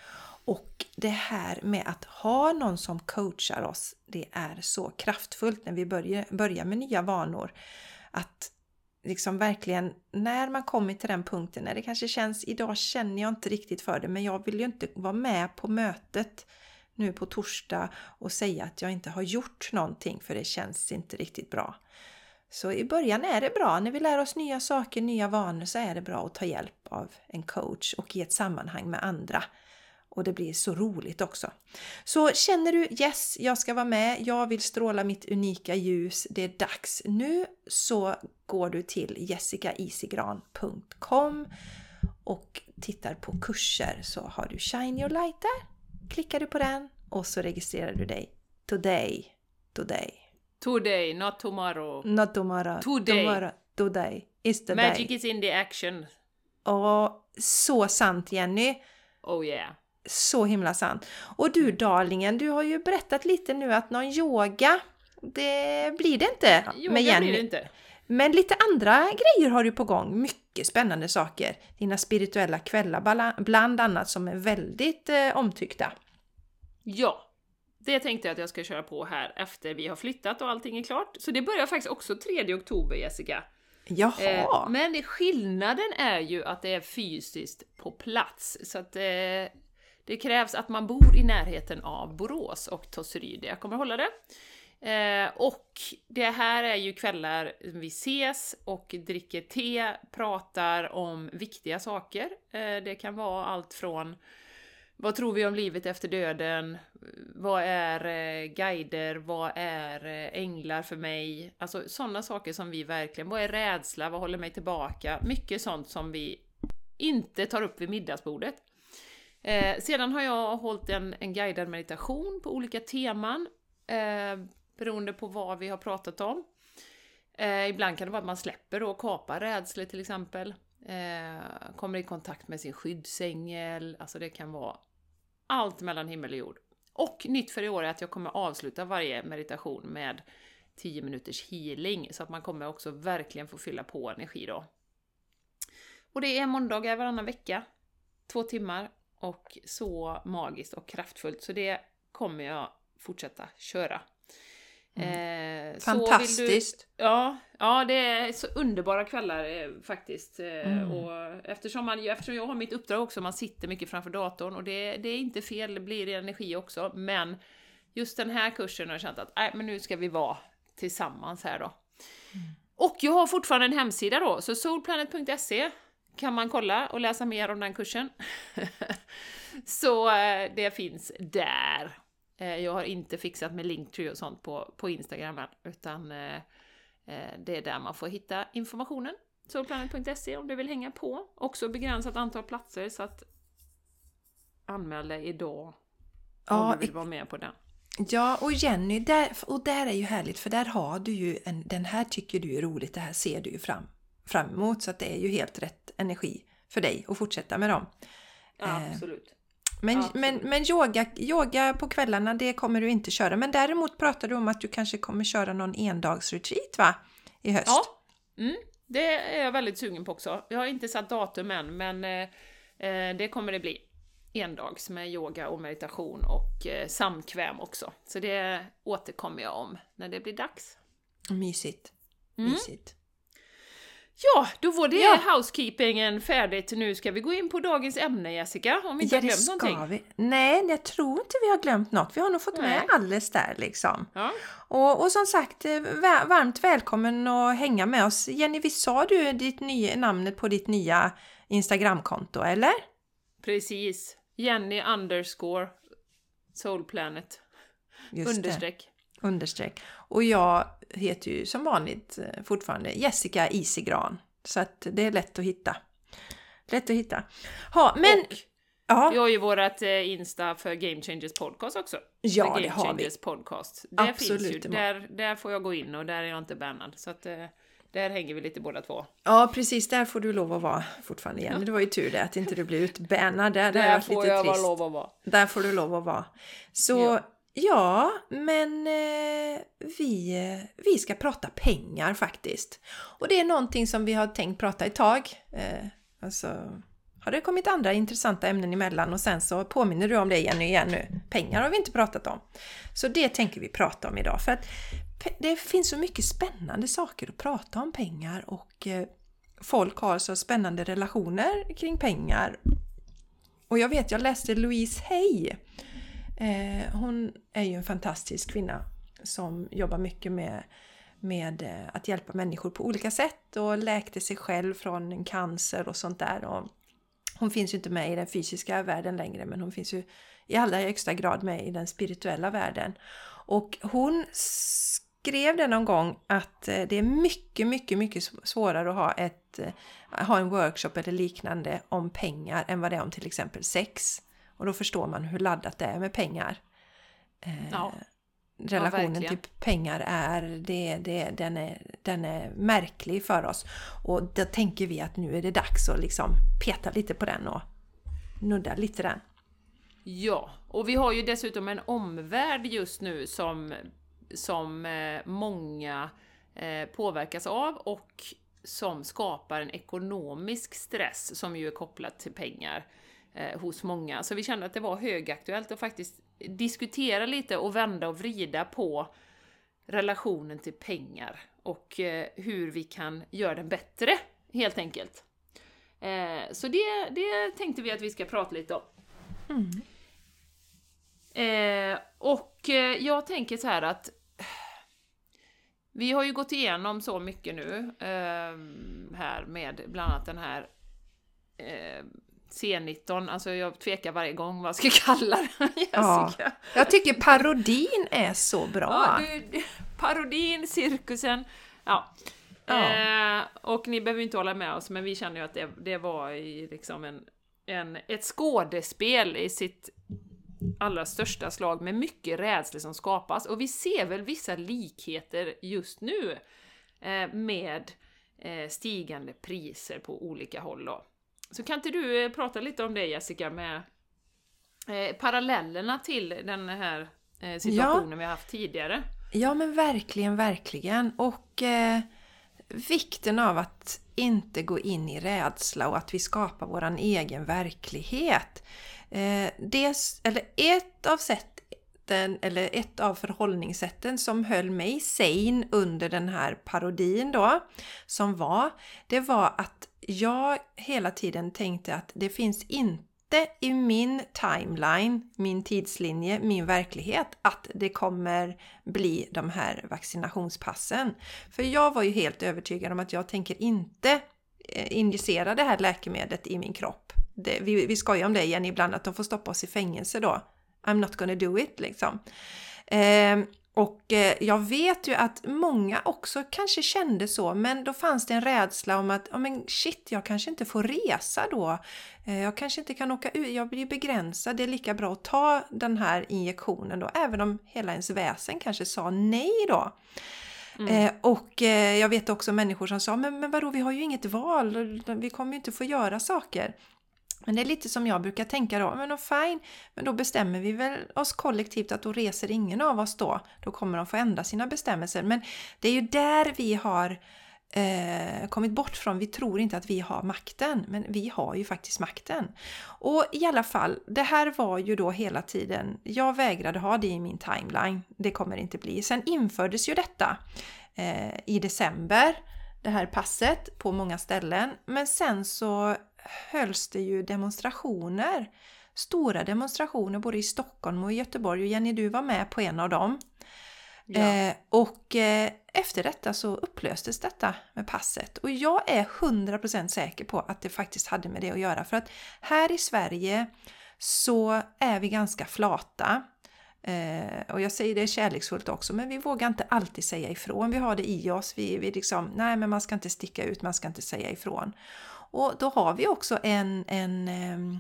Och det här med att ha någon som coachar oss, det är så kraftfullt när vi börjar, börjar med nya vanor. Att liksom verkligen, när man kommer till den punkten när det kanske känns, idag känner jag inte riktigt för det, men jag vill ju inte vara med på mötet nu på torsdag och säga att jag inte har gjort någonting för det känns inte riktigt bra. Så i början är det bra, när vi lär oss nya saker, nya vanor, så är det bra att ta hjälp av en coach och i ett sammanhang med andra. Och det blir så roligt också. Så känner du yes, jag ska vara med, jag vill stråla mitt unika ljus, det är dags nu, så går du till jessicaisigran.com och tittar på kurser så har du Shine Your Light där. Klickar du på den och så registrerar du dig. Today, today. Today, not tomorrow. Not tomorrow. Today. Tomorrow. Today is the Magic day. is in the action. Och så sant Jenny! Oh yeah. Så himla sant. Och du darlingen, du har ju berättat lite nu att någon yoga, det blir det inte Yoga med Jenny. blir det inte. Men lite andra grejer har du på gång. Mycket spännande saker. Dina spirituella kvällar bland annat som är väldigt eh, omtyckta. Ja, det tänkte jag att jag ska köra på här efter vi har flyttat och allting är klart. Så det börjar faktiskt också 3 oktober, Jessica. Jaha! Eh, men skillnaden är ju att det är fysiskt på plats. Så att eh, det krävs att man bor i närheten av Borås och Tosseryd. Jag kommer hålla det. Eh, och det här är ju kvällar vi ses och dricker te, pratar om viktiga saker. Eh, det kan vara allt från vad tror vi om livet efter döden? Vad är eh, guider? Vad är eh, änglar för mig? Alltså sådana saker som vi verkligen... Vad är rädsla? Vad håller mig tillbaka? Mycket sånt som vi inte tar upp vid middagsbordet. Eh, sedan har jag hållit en, en guidad meditation på olika teman eh, beroende på vad vi har pratat om. Eh, ibland kan det vara att man släpper och kapar rädslor till exempel. Eh, kommer i kontakt med sin skyddsängel, alltså det kan vara allt mellan himmel och jord. Och nytt för i år är att jag kommer avsluta varje meditation med 10 minuters healing, så att man kommer också verkligen få fylla på energi då. Och det är måndagar varannan vecka, två timmar, och så magiskt och kraftfullt, så det kommer jag fortsätta köra. Mm. Eh, Fantastiskt! Du, ja, ja, det är så underbara kvällar eh, faktiskt. Eh, mm. Och eftersom, man, eftersom jag har mitt uppdrag också, man sitter mycket framför datorn och det, det är inte fel, det blir energi också, men just den här kursen har jag känt att äh, men nu ska vi vara tillsammans här då. Mm. Och jag har fortfarande en hemsida då, så solplanet.se kan man kolla och läsa mer om den kursen. så eh, det finns där. Eh, jag har inte fixat med Linktree och sånt på, på Instagram än, utan eh, eh, det är där man får hitta informationen. Solplanet.se om du vill hänga på. Också begränsat antal platser så att anmäl dig idag ja, om du vill vara med på den. Ja, och Jenny, där, och där är ju härligt för där har du ju en, den här tycker du är roligt, det här ser du ju fram, fram emot så att det är ju helt rätt energi för dig att fortsätta med dem. Ja, absolut. Men, men, men yoga, yoga på kvällarna, det kommer du inte köra. Men däremot pratar du om att du kanske kommer köra någon endagsretreat va? I höst? Ja, mm, det är jag väldigt sugen på också. Jag har inte satt datum än, men eh, eh, det kommer det bli. Endags med yoga och meditation och eh, samkväm också. Så det återkommer jag om när det blir dags. Mysigt. Mm. Mysigt. Ja, då var det ja. housekeepingen färdigt. Nu ska vi gå in på dagens ämne Jessica, om vi inte ja, har glömt någonting. Vi. Nej, jag tror inte vi har glömt något. Vi har nog fått Nej. med alldeles där liksom. Ja. Och, och som sagt, eh, varmt välkommen att hänga med oss. Jenny, visst sa du ditt nya, namnet på ditt nya Instagramkonto, eller? Precis. Jenny underscore soulplanet. Understreck. Det. Understreck. Och jag heter ju som vanligt eh, fortfarande Jessica Isigran. Så att det är lätt att hitta. Lätt att hitta. Ha, men... Och ja. vi har ju vårat eh, Insta för Game Changers Podcast också. Ja, Game det har vi. Podcast. Det Absolut, finns ju, där, där får jag gå in och där är jag inte bannad. Så att eh, där hänger vi lite båda två. Ja, precis. Där får du lov att vara fortfarande igen. Ja. Det var ju tur det att inte du blev utbannad. Där, där, där får jag trist. lov att vara. Där får du lov att vara. Så ja. Ja, men eh, vi, eh, vi ska prata pengar faktiskt. Och det är någonting som vi har tänkt prata ett tag. Eh, alltså, har det kommit andra intressanta ämnen emellan och sen så påminner du om det igen och igen nu. Pengar har vi inte pratat om. Så det tänker vi prata om idag. För att det finns så mycket spännande saker att prata om pengar och eh, folk har så spännande relationer kring pengar. Och jag vet, jag läste Louise Hay Eh, hon är ju en fantastisk kvinna som jobbar mycket med, med eh, att hjälpa människor på olika sätt och läkte sig själv från cancer och sånt där. Och hon finns ju inte med i den fysiska världen längre men hon finns ju i allra högsta grad med i den spirituella världen. Och hon skrev det någon gång att eh, det är mycket, mycket, mycket svårare att ha, ett, eh, ha en workshop eller liknande om pengar än vad det är om till exempel sex. Och då förstår man hur laddat det är med pengar. Eh, ja. Relationen ja, till pengar är, det, det, den är, den är märklig för oss. Och då tänker vi att nu är det dags att liksom peta lite på den och nudda lite den. Ja, och vi har ju dessutom en omvärld just nu som, som eh, många eh, påverkas av och som skapar en ekonomisk stress som ju är kopplat till pengar hos många. Så vi kände att det var högaktuellt att faktiskt diskutera lite och vända och vrida på relationen till pengar och eh, hur vi kan göra den bättre, helt enkelt. Eh, så det, det tänkte vi att vi ska prata lite om. Mm. Eh, och eh, jag tänker så här att vi har ju gått igenom så mycket nu eh, här med bland annat den här eh, C19, alltså jag tvekar varje gång vad jag ska kalla den, Ja, jag tycker parodin är så bra. Ja, du, parodin, cirkusen, ja. ja. Eh, och ni behöver inte hålla med oss, men vi känner ju att det, det var i liksom en, en, ett skådespel i sitt allra största slag med mycket rädsla som skapas. Och vi ser väl vissa likheter just nu eh, med eh, stigande priser på olika håll då. Så kan inte du eh, prata lite om det Jessica, med eh, parallellerna till den här eh, situationen ja. vi har haft tidigare? Ja men verkligen, verkligen. Och eh, vikten av att inte gå in i rädsla och att vi skapar våran egen verklighet. Eh, det, eller ett av sätt sätten, eller ett av förhållningssätten som höll mig sane under den här parodin då, som var, det var att jag hela tiden tänkte att det finns inte i min timeline, min tidslinje, min verklighet att det kommer bli de här vaccinationspassen. För jag var ju helt övertygad om att jag tänker inte eh, injicera det här läkemedlet i min kropp. Det, vi, vi skojar om det igen ibland, att de får stoppa oss i fängelse då. I'm not gonna do it liksom. Eh, och eh, jag vet ju att många också kanske kände så, men då fanns det en rädsla om att, oh, men shit, jag kanske inte får resa då. Eh, jag kanske inte kan åka ut, jag blir begränsad. Det är lika bra att ta den här injektionen då, även om hela ens väsen kanske sa nej då. Mm. Eh, och eh, jag vet också människor som sa, men, men vadå, vi har ju inget val, vi kommer ju inte få göra saker. Men det är lite som jag brukar tänka då, men då fine, men då bestämmer vi väl oss kollektivt att då reser ingen av oss då. Då kommer de få ändra sina bestämmelser. Men det är ju där vi har eh, kommit bort från. Vi tror inte att vi har makten, men vi har ju faktiskt makten. Och i alla fall, det här var ju då hela tiden, jag vägrade ha det i min timeline. Det kommer inte bli. Sen infördes ju detta eh, i december, det här passet på många ställen. Men sen så hölls det ju demonstrationer. Stora demonstrationer både i Stockholm och i Göteborg och Jenny du var med på en av dem. Ja. Eh, och eh, efter detta så upplöstes detta med passet och jag är 100% säker på att det faktiskt hade med det att göra för att här i Sverige så är vi ganska flata. Eh, och jag säger det kärleksfullt också, men vi vågar inte alltid säga ifrån. Vi har det i oss. Vi, vi liksom, nej men man ska inte sticka ut, man ska inte säga ifrån. Och då har vi också en, en ehm,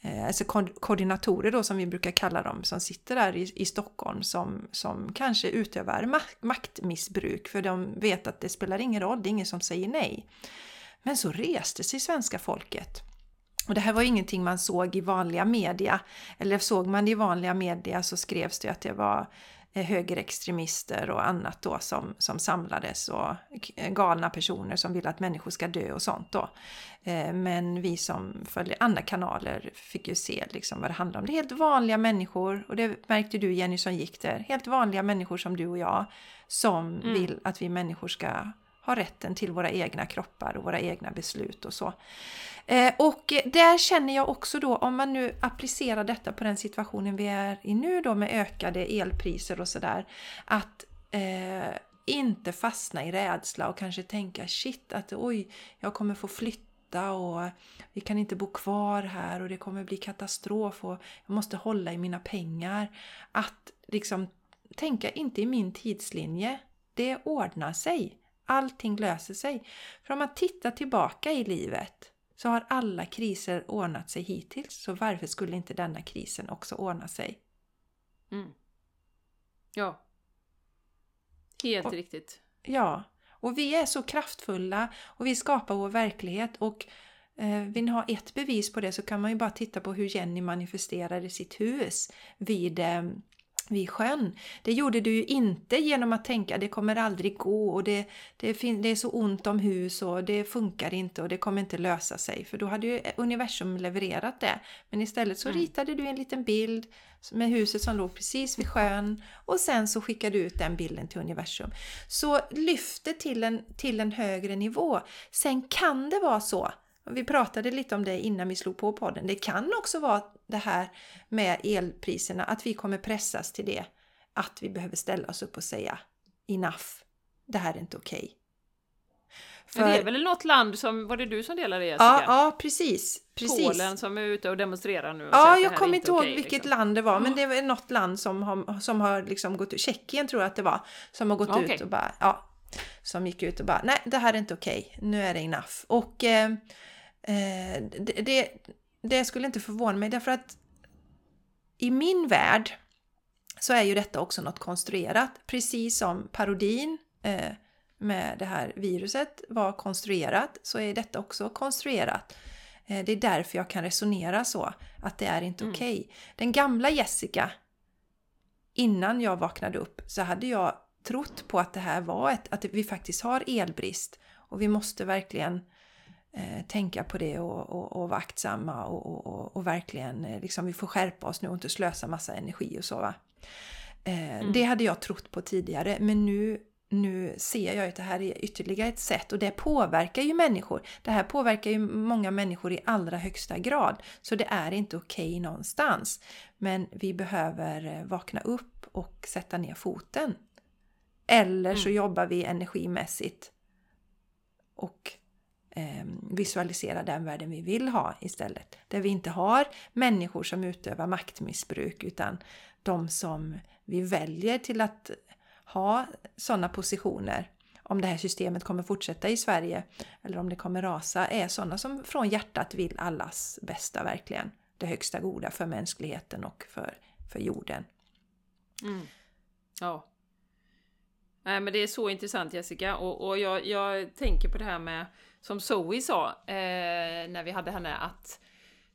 eh, alltså koordinatorer då som vi brukar kalla dem som sitter där i, i Stockholm som, som kanske utövar maktmissbruk för de vet att det spelar ingen roll, det är ingen som säger nej. Men så reste sig svenska folket. Och det här var ingenting man såg i vanliga media. Eller såg man det i vanliga media så skrevs det att det var högerextremister och annat då som, som samlades och galna personer som vill att människor ska dö och sånt då. Eh, men vi som följer andra kanaler fick ju se liksom vad det handlar om. Det är helt vanliga människor och det märkte du Jenny som gick där. Helt vanliga människor som du och jag som mm. vill att vi människor ska har rätten till våra egna kroppar och våra egna beslut och så. Eh, och där känner jag också då, om man nu applicerar detta på den situationen vi är i nu då med ökade elpriser och sådär, att eh, inte fastna i rädsla och kanske tänka shit att oj, jag kommer få flytta och vi kan inte bo kvar här och det kommer bli katastrof och jag måste hålla i mina pengar. Att liksom tänka inte i min tidslinje, det ordnar sig. Allting löser sig. För om man tittar tillbaka i livet så har alla kriser ordnat sig hittills. Så varför skulle inte denna krisen också ordna sig? Mm. Ja. Helt och, riktigt. Ja. Och vi är så kraftfulla och vi skapar vår verklighet och eh, vill ni ha ett bevis på det så kan man ju bara titta på hur Jenny manifesterade sitt hus vid eh, vid sjön. Det gjorde du ju inte genom att tänka det kommer aldrig gå och det, det, det, är så ont om hus och det funkar inte och det kommer inte lösa sig. För då hade ju universum levererat det. Men istället så mm. ritade du en liten bild med huset som låg precis vid sjön och sen så skickade du ut den bilden till universum. Så lyft det till en, till en högre nivå. Sen kan det vara så vi pratade lite om det innan vi slog på podden. Det kan också vara det här med elpriserna, att vi kommer pressas till det. Att vi behöver ställa oss upp och säga enough, det här är inte okej. Okay. För... det är väl något land som, var det du som delade Jessica? Ja, ja precis, precis. Polen som är ute och demonstrerar nu. Och ja, jag kommer inte ihåg okay, vilket liksom. land det var, men det var något land som har, som har liksom gått ut, Tjeckien tror jag att det var, som har gått okay. ut och bara, ja, som gick ut och bara, nej det här är inte okej, okay. nu är det enough. Och eh, Eh, det, det, det, skulle inte förvåna mig därför att i min värld så är ju detta också något konstruerat. Precis som parodin eh, med det här viruset var konstruerat så är detta också konstruerat. Eh, det är därför jag kan resonera så, att det är inte mm. okej. Okay. Den gamla Jessica, innan jag vaknade upp, så hade jag trott på att det här var ett, att vi faktiskt har elbrist och vi måste verkligen eh, tänka på det och, och, och vara aktsamma och, och, och, verkligen eh, liksom, vi får skärpa oss nu och inte slösa massa energi och så. Va? Eh, mm. Det hade jag trott på tidigare men nu nu ser jag att det här är ytterligare ett sätt och det påverkar ju människor. Det här påverkar ju många människor i allra högsta grad. Så det är inte okej okay någonstans. Men vi behöver eh, vakna upp och sätta ner foten. Eller så mm. jobbar vi energimässigt och Ehm, visualisera den världen vi vill ha istället. Där vi inte har människor som utövar maktmissbruk utan de som vi väljer till att ha sådana positioner om det här systemet kommer fortsätta i Sverige eller om det kommer rasa är sådana som från hjärtat vill allas bästa verkligen. Det högsta goda för mänskligheten och för, för jorden. Mm. Ja. Nej men det är så intressant Jessica och, och jag, jag tänker på det här med som Zoe sa eh, när vi hade henne att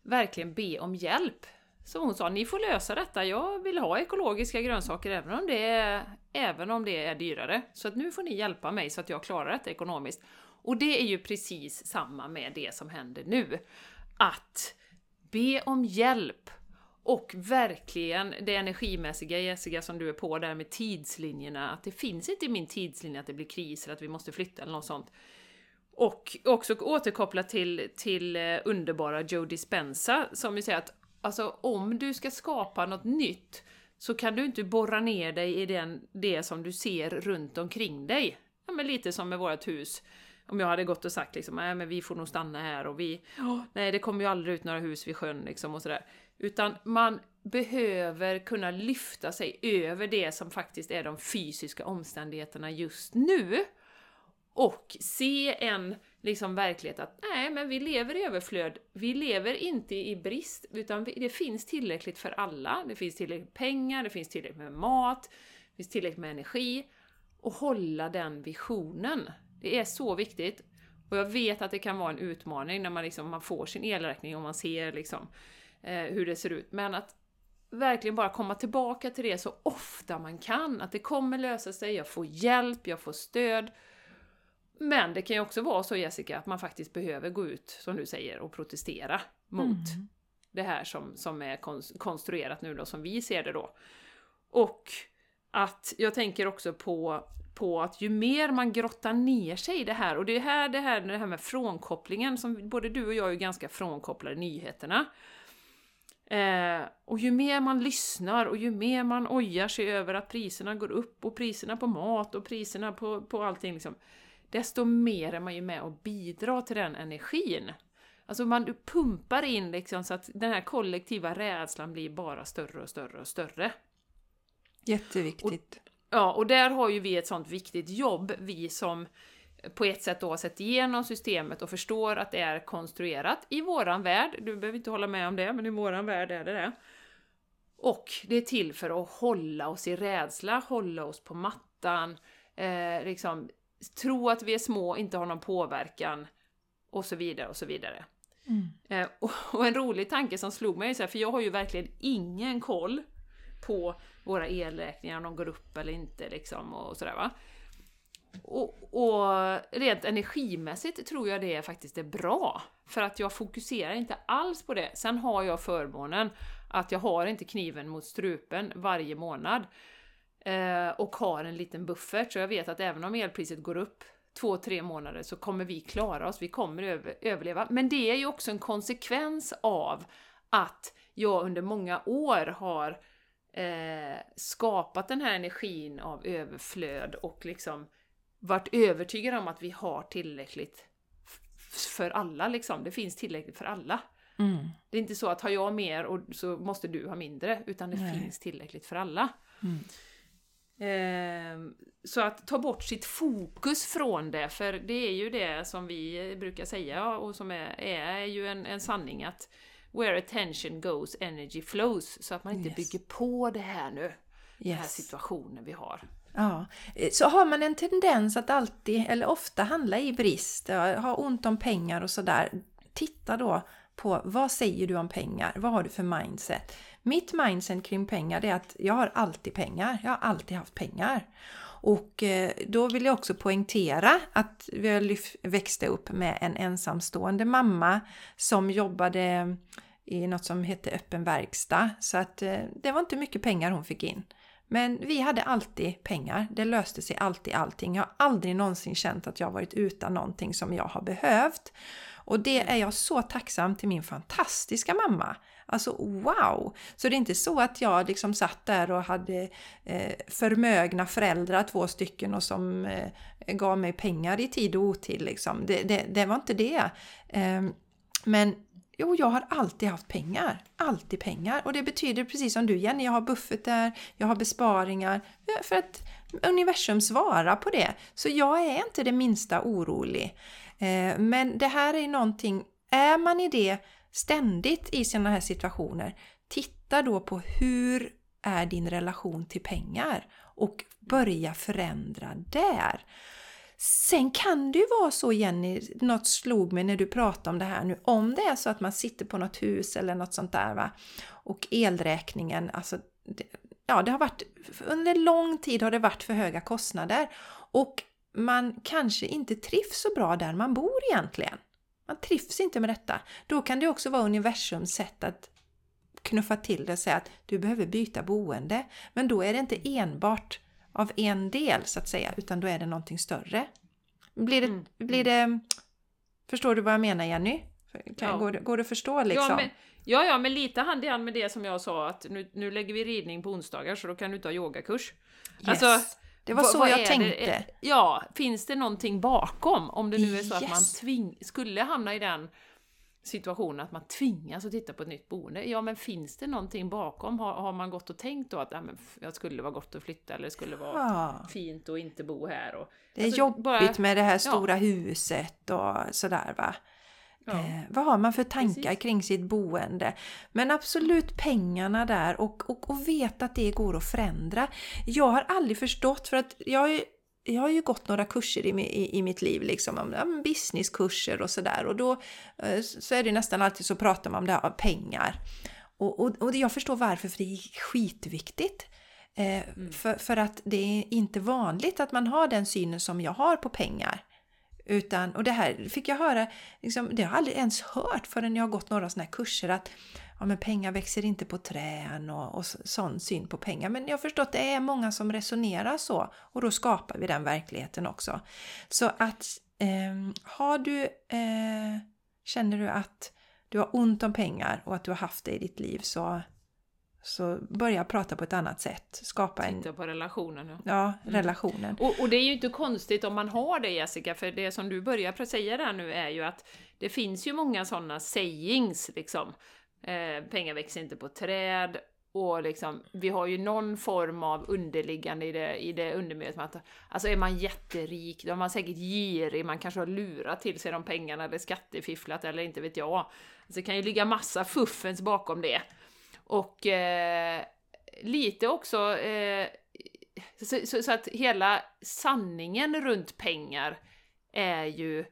verkligen be om hjälp. Så hon sa, ni får lösa detta, jag vill ha ekologiska grönsaker även om det är, även om det är dyrare. Så att nu får ni hjälpa mig så att jag klarar detta ekonomiskt. Och det är ju precis samma med det som händer nu. Att be om hjälp och verkligen det energimässiga Jessica som du är på där med tidslinjerna, att det finns inte i min tidslinje att det blir kris eller att vi måste flytta eller något sånt. Och också återkoppla till, till eh, underbara Joe Dispenza som ju säger att alltså om du ska skapa något nytt så kan du inte borra ner dig i den, det som du ser runt omkring dig. Ja, men lite som med vårt hus. Om jag hade gått och sagt liksom, nej men vi får nog stanna här och vi, oh, nej det kommer ju aldrig ut några hus vid sjön liksom och sådär. Utan man behöver kunna lyfta sig över det som faktiskt är de fysiska omständigheterna just nu. Och se en liksom verklighet att nej, men vi lever i överflöd. Vi lever inte i brist, utan det finns tillräckligt för alla. Det finns tillräckligt med pengar, det finns tillräckligt med mat, det finns tillräckligt med energi. Och hålla den visionen. Det är så viktigt. Och jag vet att det kan vara en utmaning när man, liksom, man får sin elräkning och man ser liksom, eh, hur det ser ut. Men att verkligen bara komma tillbaka till det så ofta man kan. Att det kommer lösa sig, jag får hjälp, jag får stöd. Men det kan ju också vara så Jessica, att man faktiskt behöver gå ut, som du säger, och protestera mot mm. det här som, som är konstruerat nu då, som vi ser det då. Och att jag tänker också på, på att ju mer man grottar ner sig i det här, och det är här det här, det här med frånkopplingen, som både du och jag är ganska frånkopplade nyheterna. Eh, och ju mer man lyssnar och ju mer man ojar sig över att priserna går upp och priserna på mat och priserna på, på allting liksom desto mer är man ju med och bidrar till den energin. Alltså man pumpar in liksom så att den här kollektiva rädslan blir bara större och större och större. Jätteviktigt. Och, ja, och där har ju vi ett sånt viktigt jobb, vi som på ett sätt då har sett igenom systemet och förstår att det är konstruerat i våran värld. Du behöver inte hålla med om det, men i våran värld är det det. Och det är till för att hålla oss i rädsla, hålla oss på mattan, eh, liksom tro att vi är små, inte har någon påverkan och så vidare och så vidare. Mm. Eh, och, och, en rolig tanke som slog mig, så här, för jag har ju verkligen ingen koll på våra elräkningar, om de går upp eller inte liksom och sådär va. Och, och, rent energimässigt tror jag det faktiskt är bra. För att jag fokuserar inte alls på det. Sen har jag förmånen att jag har inte kniven mot strupen varje månad. Eh, och har en liten buffert, så jag vet att även om elpriset går upp två, tre månader så kommer vi klara oss, vi kommer över, överleva. Men det är ju också en konsekvens av att jag under många år har eh, skapat den här energin av överflöd och liksom varit övertygad om att vi har tillräckligt för alla liksom. Det finns tillräckligt för alla. Mm. Det är inte så att har jag mer och så måste du ha mindre, utan det Nej. finns tillräckligt för alla. Mm. Eh, så att ta bort sitt fokus från det, för det är ju det som vi brukar säga och som är, är ju en, en sanning att where attention goes energy flows, så att man inte yes. bygger på det här nu, yes. den här situationen vi har. Ja, så har man en tendens att alltid, eller ofta handla i brist, ha ont om pengar och sådär, titta då på vad säger du om pengar? Vad har du för mindset? Mitt mindset kring pengar är att jag har alltid pengar. Jag har alltid haft pengar. Och eh, då vill jag också poängtera att jag växte upp med en ensamstående mamma som jobbade i något som hette öppen verkstad. Så att eh, det var inte mycket pengar hon fick in. Men vi hade alltid pengar. Det löste sig alltid allting. Jag har aldrig någonsin känt att jag varit utan någonting som jag har behövt. Och det är jag så tacksam till min fantastiska mamma. Alltså wow! Så det är inte så att jag liksom satt där och hade eh, förmögna föräldrar, två stycken, och som eh, gav mig pengar i tid och otid. Liksom. Det, det, det var inte det. Eh, men Jo, jag har alltid haft pengar. Alltid pengar. Och det betyder precis som du Jenny, jag har buffertar, jag har besparingar. Eh, för att universum svarar på det. Så jag är inte det minsta orolig. Eh, men det här är någonting, är man i det ständigt i sådana här situationer, titta då på hur är din relation till pengar och börja förändra där. Sen kan det ju vara så Jenny, något slog mig när du pratade om det här nu, om det är så att man sitter på något hus eller något sånt där va, och elräkningen, alltså det, ja det har varit, under lång tid har det varit för höga kostnader och man kanske inte trivs så bra där man bor egentligen. Man trivs inte med detta. Då kan det också vara universums sätt att knuffa till det och säga att du behöver byta boende. Men då är det inte enbart av en del så att säga, utan då är det någonting större. Blir det, mm. blir det Förstår du vad jag menar Jenny? Kan, ja. går, det, går det att förstå liksom? Ja men, ja, ja, men lite hand i hand med det som jag sa att nu, nu lägger vi ridning på onsdagar så då kan du ta yogakurs. Yes. Alltså, det var så jag tänkte. Det? Ja, finns det någonting bakom? Om det nu är så yes. att man tving, skulle hamna i den situationen att man tvingas att titta på ett nytt boende. Ja, men finns det någonting bakom? Har, har man gått och tänkt då att ja, men jag skulle vara gott att flytta eller det skulle vara ja. fint att inte bo här? Och, det är alltså, jobbigt bara, med det här stora ja. huset och sådär va. Ja. Eh, vad har man för tankar Precis. kring sitt boende? Men absolut pengarna där och, och, och veta att det går att förändra. Jag har aldrig förstått för att jag jag har ju gått några kurser i, i, i mitt liv, liksom, ja, businesskurser och sådär. Och då eh, så är det nästan alltid så pratar man om det här pengar. Och, och, och jag förstår varför, för det är skitviktigt. Eh, mm. för, för att det är inte vanligt att man har den synen som jag har på pengar. Utan, och det här fick jag höra, liksom, det har jag aldrig ens hört förrän jag har gått några sådana här kurser att ja, men pengar växer inte på trän och, och sån syn på pengar. Men jag har förstått att det är många som resonerar så och då skapar vi den verkligheten också. Så att eh, har du, eh, känner du att du har ont om pengar och att du har haft det i ditt liv så så börja prata på ett annat sätt. Skapa en... Titta på relationen. Ja, ja mm. relationen. Mm. Och, och, det är ju inte konstigt om man har det Jessica, för det som du börjar säga där nu är ju att det finns ju många sådana sayings liksom. Eh, pengar växer inte på träd och liksom, vi har ju någon form av underliggande i det, i det undermedvetna. Alltså är man jätterik, då är man säkert girig, man kanske har lurat till sig de pengarna eller skattefifflat eller inte vet jag. Alltså det kan ju ligga massa fuffens bakom det. Och eh, lite också eh, så, så, så, att hela sanningen runt pengar är ju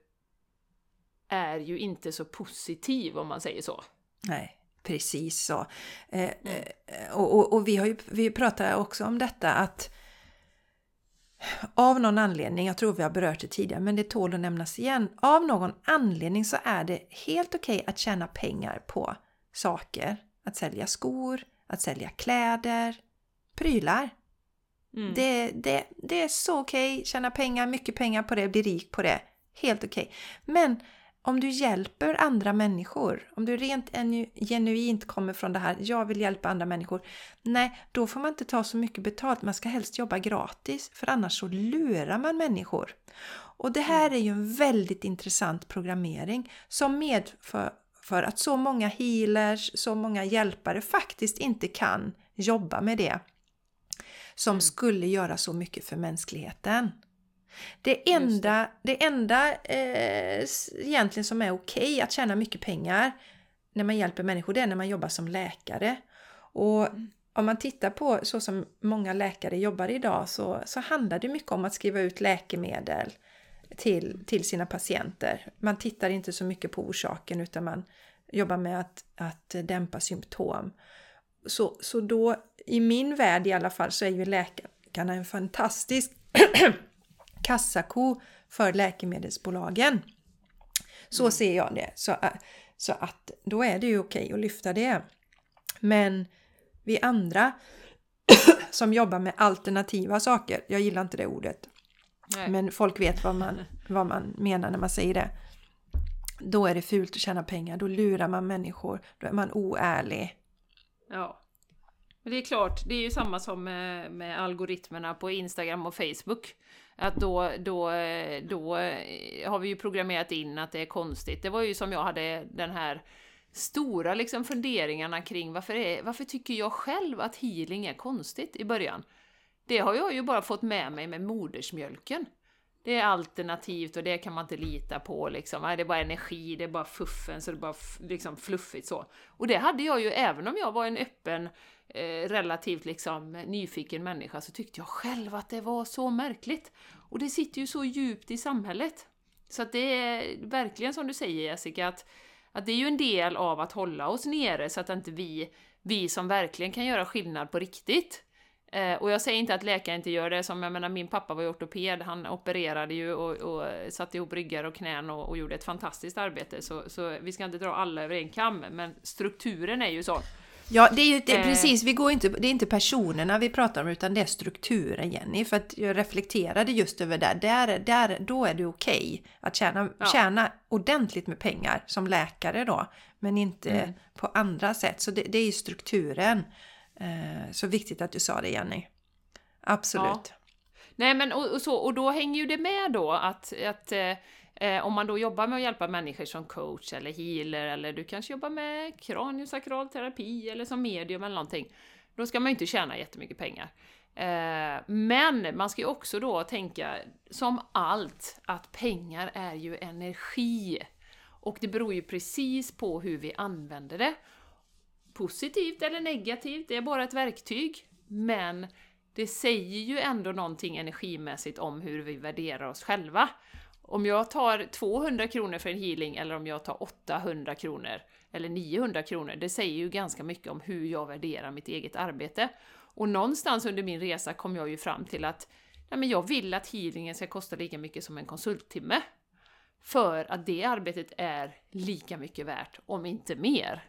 är ju inte så positiv om man säger så. Nej, precis så. Eh, mm. och, och, och, vi har ju vi pratar också om detta att av någon anledning, jag tror vi har berört det tidigare, men det tål att nämnas igen. Av någon anledning så är det helt okej okay att tjäna pengar på saker. Att sälja skor, att sälja kläder, prylar. Mm. Det, det, det är så okej, okay. tjäna pengar, mycket pengar på det, bli rik på det. Helt okej. Okay. Men om du hjälper andra människor, om du rent genuint kommer från det här, jag vill hjälpa andra människor. Nej, då får man inte ta så mycket betalt, man ska helst jobba gratis, för annars så lurar man människor. Och det här är ju en väldigt intressant programmering som medför för att så många healers, så många hjälpare faktiskt inte kan jobba med det som mm. skulle göra så mycket för mänskligheten. Det enda, det. det enda eh, egentligen som är okej okay att tjäna mycket pengar när man hjälper människor, det är när man jobbar som läkare. Och mm. om man tittar på så som många läkare jobbar idag så, så handlar det mycket om att skriva ut läkemedel till, till sina patienter. Man tittar inte så mycket på orsaken utan man jobbar med att, att dämpa symptom. Så, så då, i min värld i alla fall, så är ju läkarna en fantastisk kassako för läkemedelsbolagen. Så Mm. ser jag det. Så, äh, så att då är det ju okej att lyfta det. Men vi andra som jobbar med alternativa saker, jag gillar inte det ordet, Nej. men folk vet vad man, vad man menar när man säger det. Då är det fult att tjäna pengar, då lurar man människor, då är man oärlig. Ja. Men det är klart, det är ju samma som med, med algoritmerna på Instagram och Facebook. Att då, då, då har vi ju programmerat in att det är konstigt. Det var ju som jag hade den här stora liksom funderingarna kring varför, är, varför tycker jag själv att healing är konstigt i början? Det har jag ju bara fått med mig med modersmjölken. Det är alternativt och det kan man inte lita på liksom. Det är bara energi, det är bara fuffen, så det är bara liksom fluffigt så. Och det hade jag ju även om jag var en öppen, eh, relativt liksom nyfiken människa så tyckte jag själv att det var så märkligt. Och det sitter ju så djupt i samhället. Så att det är verkligen som du säger Jessica, att, att det är ju en del av att hålla oss nere så att inte vi, vi som verkligen kan göra skillnad på riktigt, Eh, och jag säger inte att läkare inte gör det, som jag menar min pappa var ju ortoped, han opererade ju och, och satte ihop ryggar och knän och, och gjorde ett fantastiskt arbete, så, så vi ska inte dra alla över en kam, men strukturen är ju sån. Ja, det är ju det, Eh. precis, vi går inte, det är inte personerna vi pratar om utan det är strukturen Jenny. För att jag reflekterade just över det. Där, där, då är det okej att tjäna, Ja. tjäna ordentligt med pengar som läkare då. Men inte Mm. på andra sätt. Så det, det är ju strukturen. Eh, så viktigt att du sa det Jenny. Absolut. Nej men och, och så, och då hänger ju det med då att, att eh, eh, om man då jobbar med att hjälpa människor som coach eller healer eller du kanske jobbar med kraniosakral terapi eller som medium eller någonting. Då ska man ju inte tjäna jättemycket pengar. Eh, men man ska ju också då tänka, som allt, att pengar är ju energi. Och det beror ju precis på hur vi använder det. Positivt eller negativt, det är bara ett verktyg. Men det säger ju ändå någonting energimässigt om hur vi värderar oss själva. Om jag tar 200 kronor för en healing eller om jag tar 800 kronor eller 900 kronor, det säger ju ganska mycket om hur jag värderar mitt eget arbete. Och någonstans under min resa kom jag ju fram till att nej men jag vill att healingen ska kosta lika mycket som en konsulttimme. För att det arbetet är lika mycket värt, om inte mer.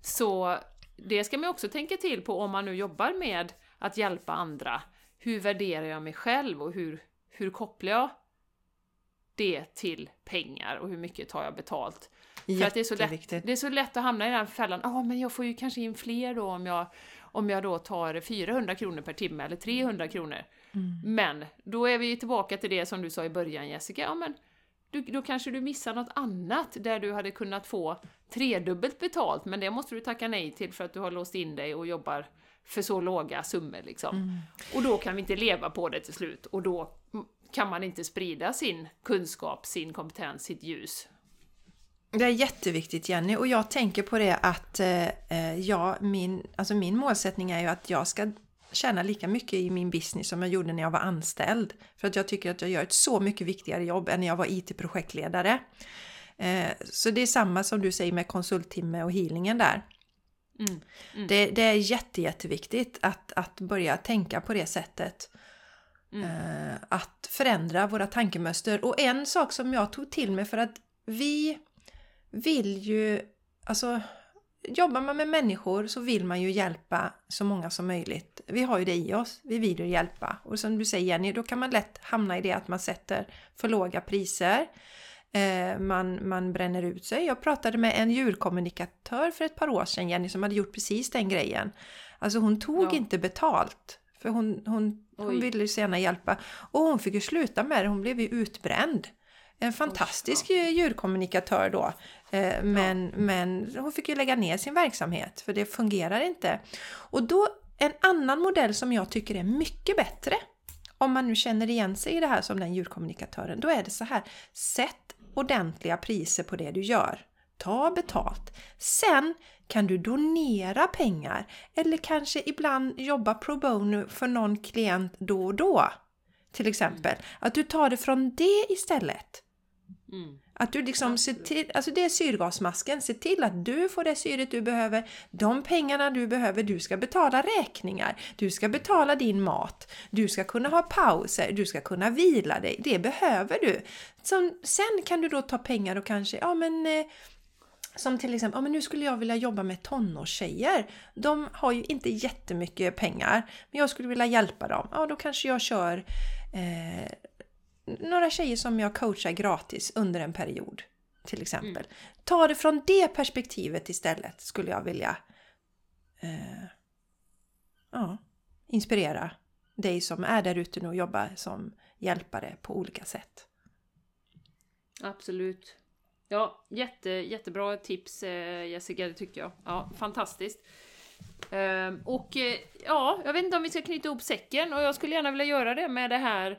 Så det ska man också tänka till på om man nu jobbar med att hjälpa andra. Hur värderar jag mig själv och hur, hur kopplar jag det till pengar och hur mycket tar jag betalt? För att det är, så lätt, det är så lätt att hamna i den fällan, ja men jag får ju kanske in fler då om jag, om jag då tar 400 kronor per timme eller 300 kronor. Mm. Men då är vi tillbaka till det som du sa i början Jessica, ja men du, då kanske du missar något annat där du hade kunnat få tredubbelt betalt, men det måste du tacka nej till för att du har låst in dig och jobbar för så låga summor liksom. Mm. Och då kan vi inte leva på det till slut och då kan man inte sprida sin kunskap, sin kompetens, sitt ljus. Det är jätteviktigt Jenny och jag tänker på det att eh, eh, ja, min, alltså min målsättning är ju att jag ska tjäna lika mycket i min business som jag gjorde när jag var anställd. För att jag tycker att jag gör ett så mycket viktigare jobb än när jag var IT-projektledare. Eh, så det är samma som du säger med konsulttimme och healingen där. Mm. Mm. Det, det är jätte, jätteviktigt att, att börja tänka på det sättet. Mm. Eh, att förändra våra tankemönster. Och en sak som jag tog till mig för att vi vill ju, alltså jobbar man med människor så vill man ju hjälpa så många som möjligt. Vi har ju det i oss, vi vill ju hjälpa. Och som du säger Jenny, då kan man lätt hamna i det att man sätter för låga priser. Eh, man, man bränner ut sig. Jag pratade med en djurkommunikatör för ett par år sedan, Jenny, som hade gjort precis den grejen. Alltså hon tog Ja. inte betalt. För hon, hon, hon Oj. ville så gärna hjälpa. Och hon fick ju sluta med det, hon blev ju utbränd. En fantastisk djurkommunikatör då. Eh, Men, men hon fick ju lägga ner sin verksamhet för det fungerar inte. Och då en annan modell som jag tycker är mycket bättre om man nu känner igen sig i det här som den djurkommunikatören, då är det så här. Sätt ordentliga priser på det du gör. Ta betalt. Sen kan du donera pengar eller kanske ibland jobba pro bono för någon klient då och då. Till exempel. Att du tar det från det istället. Mm. Att du liksom ser till, alltså det är syrgasmasken, se till att du får det syret du behöver, de pengarna du behöver, du ska betala räkningar, du ska betala din mat, du ska kunna ha pauser, du ska kunna vila dig, det behöver du. Som, sen kan du då ta pengar och kanske, ja men eh, som till exempel, ja men nu skulle jag vilja jobba med tonårstjejer. De har ju inte jättemycket pengar, men jag skulle vilja hjälpa dem. Ja, då kanske jag kör eh, några tjejer som jag coachar gratis under en period. Till exempel. Mm. Ta det från det perspektivet istället skulle jag vilja eh, ja, inspirera dig som är där ute nu och jobbar som hjälpare på olika sätt. Absolut. Ja, jätte, jättebra tips eh, Jessica, det tycker jag. Ja, fantastiskt. Ehm, och eh, ja, jag vet inte om vi ska knyta ihop säcken och jag skulle gärna vilja göra det med det här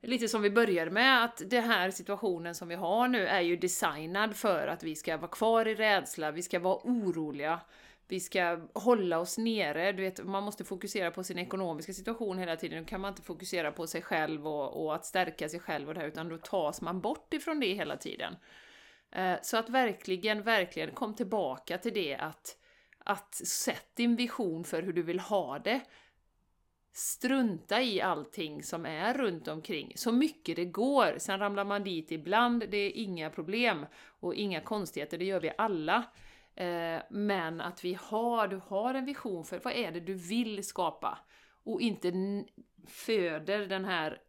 Lite som vi började med, att den här situationen som vi har nu är ju designad för att vi ska vara kvar i rädsla, vi ska vara oroliga, vi ska hålla oss nere. Du vet, man måste fokusera på sin ekonomiska situation hela tiden. Nu kan man inte fokusera på sig själv och, och att stärka sig själv och det här, utan då tas man bort ifrån det hela tiden. Eh, så att verkligen, verkligen kom tillbaka till det att, att sätt din vision för hur du vill ha det. Strunta i allting som är runt omkring, så mycket det går. Sen ramlar man dit ibland, det är inga problem och inga konstigheter, det gör vi alla. Eh, Men att vi har, du har en vision för vad är det du vill skapa och inte föder den här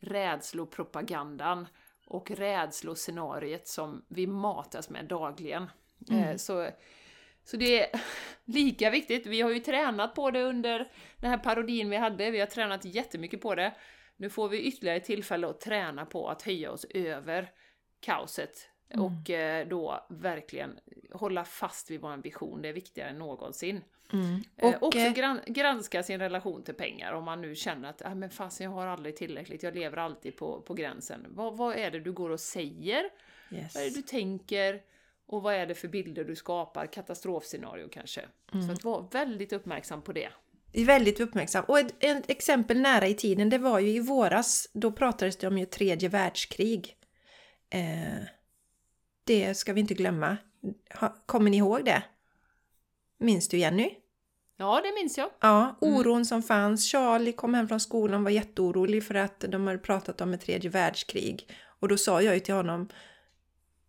rädslopropagandan och rädsloscenariet som vi matas med dagligen. Eh, Så, så det är lika viktigt. Vi har ju tränat på det under den här parodin vi hade. Vi har tränat jättemycket på det. Nu får vi ytterligare tillfälle att träna på att höja oss över kaoset och eh, då verkligen hålla fast vid vår vision. Det är viktigare än någonsin. Och, Och, också eh, gran granska sin relation till pengar om man nu känner att ah, men fasen, jag har aldrig tillräckligt, jag lever alltid på, på gränsen. Vad, vad är det du går och säger? yes. Vad är det du tänker? Och vad är det för bilder du skapar? Katastrofscenario kanske. Så att vara väldigt uppmärksam på det. väldigt uppmärksam. Och ett, ett exempel nära i tiden, det var ju i våras, då pratades det om ju tredje världskrig. Eh, det ska vi inte glömma. Ha, kommer ni ihåg det? Minns du Jenny? Ja, det minns jag. Ja, oron som fanns. Charlie kom hem från skolan och var jätteorolig för att de hade pratat om ett tredje världskrig. Och då sa jag ju till honom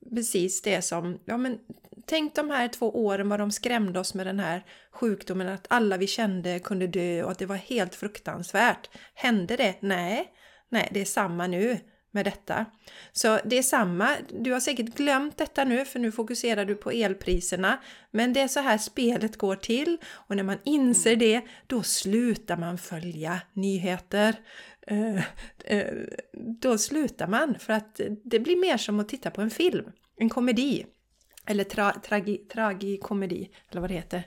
precis det som, ja men tänk de här två åren vad de skrämde oss med den här sjukdomen, att alla vi kände kunde dö och att det var helt fruktansvärt. Hände det? Nej, nej, det är samma nu med detta. Så det är samma, du har säkert glömt detta nu för nu fokuserar du på elpriserna. Men det är så här spelet går till och när man inser det då slutar man följa nyheter. Eh, eh, då slutar man för att det blir mer som att titta på en film, en komedi. Eller tra, tragi, tragikomedi, eller vad det heter.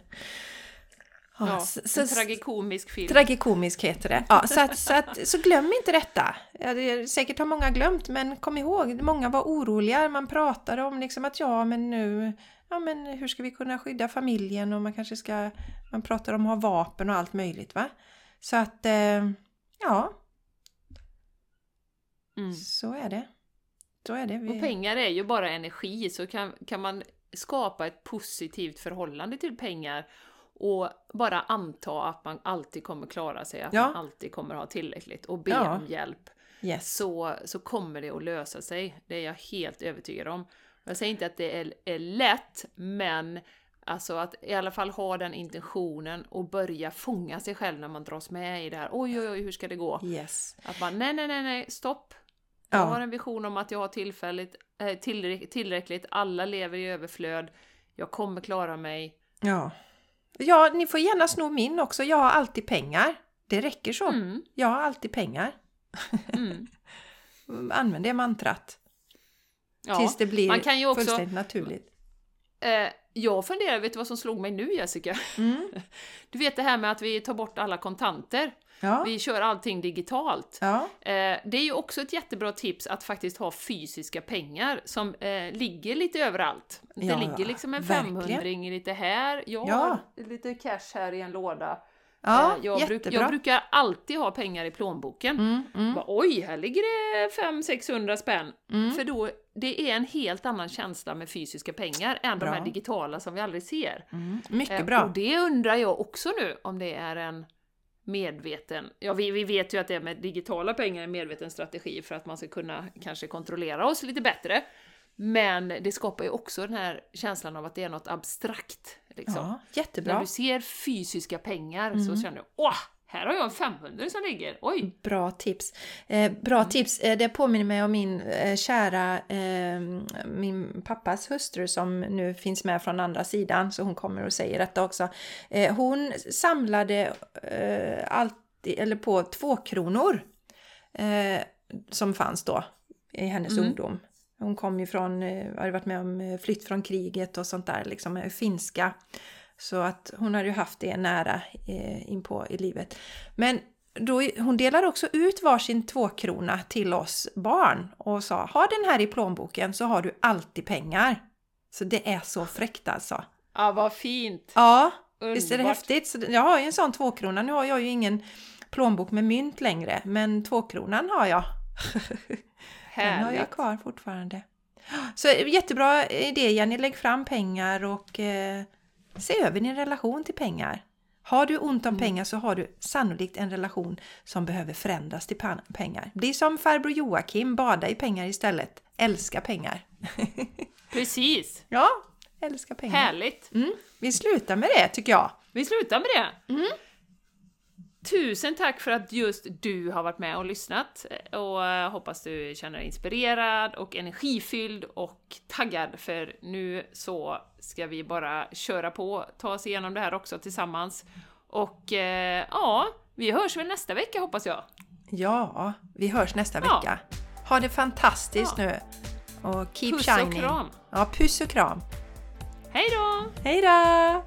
Ja, Ja, så- en tragikomisk film. Tragikomisk heter det. Ja, så, att, så, att, så glöm inte detta. Ja, det säkert har många glömt, men kom ihåg, många var oroliga. Man pratade om liksom att ja, men nu, ja, men hur ska vi kunna skydda familjen och man kanske ska, man pratar om att ha vapen och allt möjligt, va? Så att, eh, ja, Mm. så är det. Så är det. Vi, Och pengar är ju bara energi, så kan, kan man skapa ett positivt förhållande till pengar och bara anta att man alltid kommer klara sig, att Ja. man alltid kommer ha tillräckligt och be Ja. om hjälp, yes. så, så kommer det att lösa sig. Det är jag helt övertygad om. Jag säger inte att det är, är lätt, men alltså att i alla fall ha den intentionen och börja fånga sig själv när man dras med i det här. Oj, oj, oj, hur ska det gå? Yes. Att man, nej, nej, nej, nej, stopp. Jag Ja. har en vision om att jag har tillfälligt, eh, tillräck- tillräckligt, alla lever i överflöd, jag kommer klara mig. Ja. Ja, ni får gärna sno min också. Jag har alltid pengar. Det räcker så. Mm, Jag har alltid pengar. mm. Använd det mantrat. Ja. Tills det blir man kan ju också- fullständigt naturligt. Eh, jag funderar, vet du vad som slog mig nu Jessica? Mm. Du vet det här med att vi tar bort alla kontanter, Ja. vi kör allting digitalt. ja. Eh, det är ju också ett jättebra tips att faktiskt ha fysiska pengar som eh, ligger lite överallt. Det Ja, ligger liksom en verkligen. 500 lite här, jag Ja. har lite cash här i en låda. Ja, Eh, jag, bruk, jag brukar alltid ha pengar i plånboken. Mm, mm, Bara, Oj, här ligger det 500-600 spänn. mm. För då, det är en helt annan känsla med fysiska pengar än Bra. de här digitala som vi aldrig ser. Mm. Mycket bra. Och det undrar jag också nu om det är en medveten, ja vi, vi vet ju att det med digitala pengar är en medveten strategi för att man ska kunna kanske kontrollera oss lite bättre. Men det skapar ju också den här känslan av att det är något abstrakt. Liksom. Ja, När jättebra. du ser fysiska pengar Mm. så känner du åh, här har jag en 500 som ligger, oj! Bra tips. Eh, bra Mm. tips. Eh, det påminner mig om min eh, kära, eh, min pappas hustru som nu finns med från andra sidan, så hon kommer och säger detta också. Eh, hon samlade eh, alltid, eller på två kronor som fanns då i hennes Mm. ungdom. Hon kom ju från, hade varit med om flytt från kriget och sånt där, liksom finska. Så att hon hade ju haft det nära eh, inpå i livet. Men då, hon delar också ut varsin tvåkrona till oss barn och sa ha den här i plånboken så har du alltid pengar. Så det är så fräckt alltså. Ja, vad fint! Ja, visst är det Underbart. häftigt? Så jag har ju en sån tvåkrona. Nu har jag ju ingen plånbok med mynt längre, men tvåkronan har jag. Den har jag Härligt! kvar fortfarande. Så jättebra idé Jenny, lägg fram pengar och eh, se över din relation till pengar. Har du ont om pengar så har du sannolikt en relation som behöver förändras till pengar. Bli som farbror Joakim, bada i pengar istället. Älska pengar. Precis! Ja, älska pengar. Härligt! Mm, vi slutar med det tycker jag. Vi slutar med det! Mm. Tusen tack för att just du har varit med och lyssnat och eh, hoppas du känner dig inspirerad och energifylld och taggad för nu så ska vi bara köra på, ta oss igenom det här också tillsammans. Och eh, ja, vi hörs väl nästa vecka hoppas jag. Ja, vi hörs nästa Ja. vecka. Ha det fantastiskt Ja. nu. Och keep Puss shining. och kram! Ja, puss och kram. Hej då! Hej då!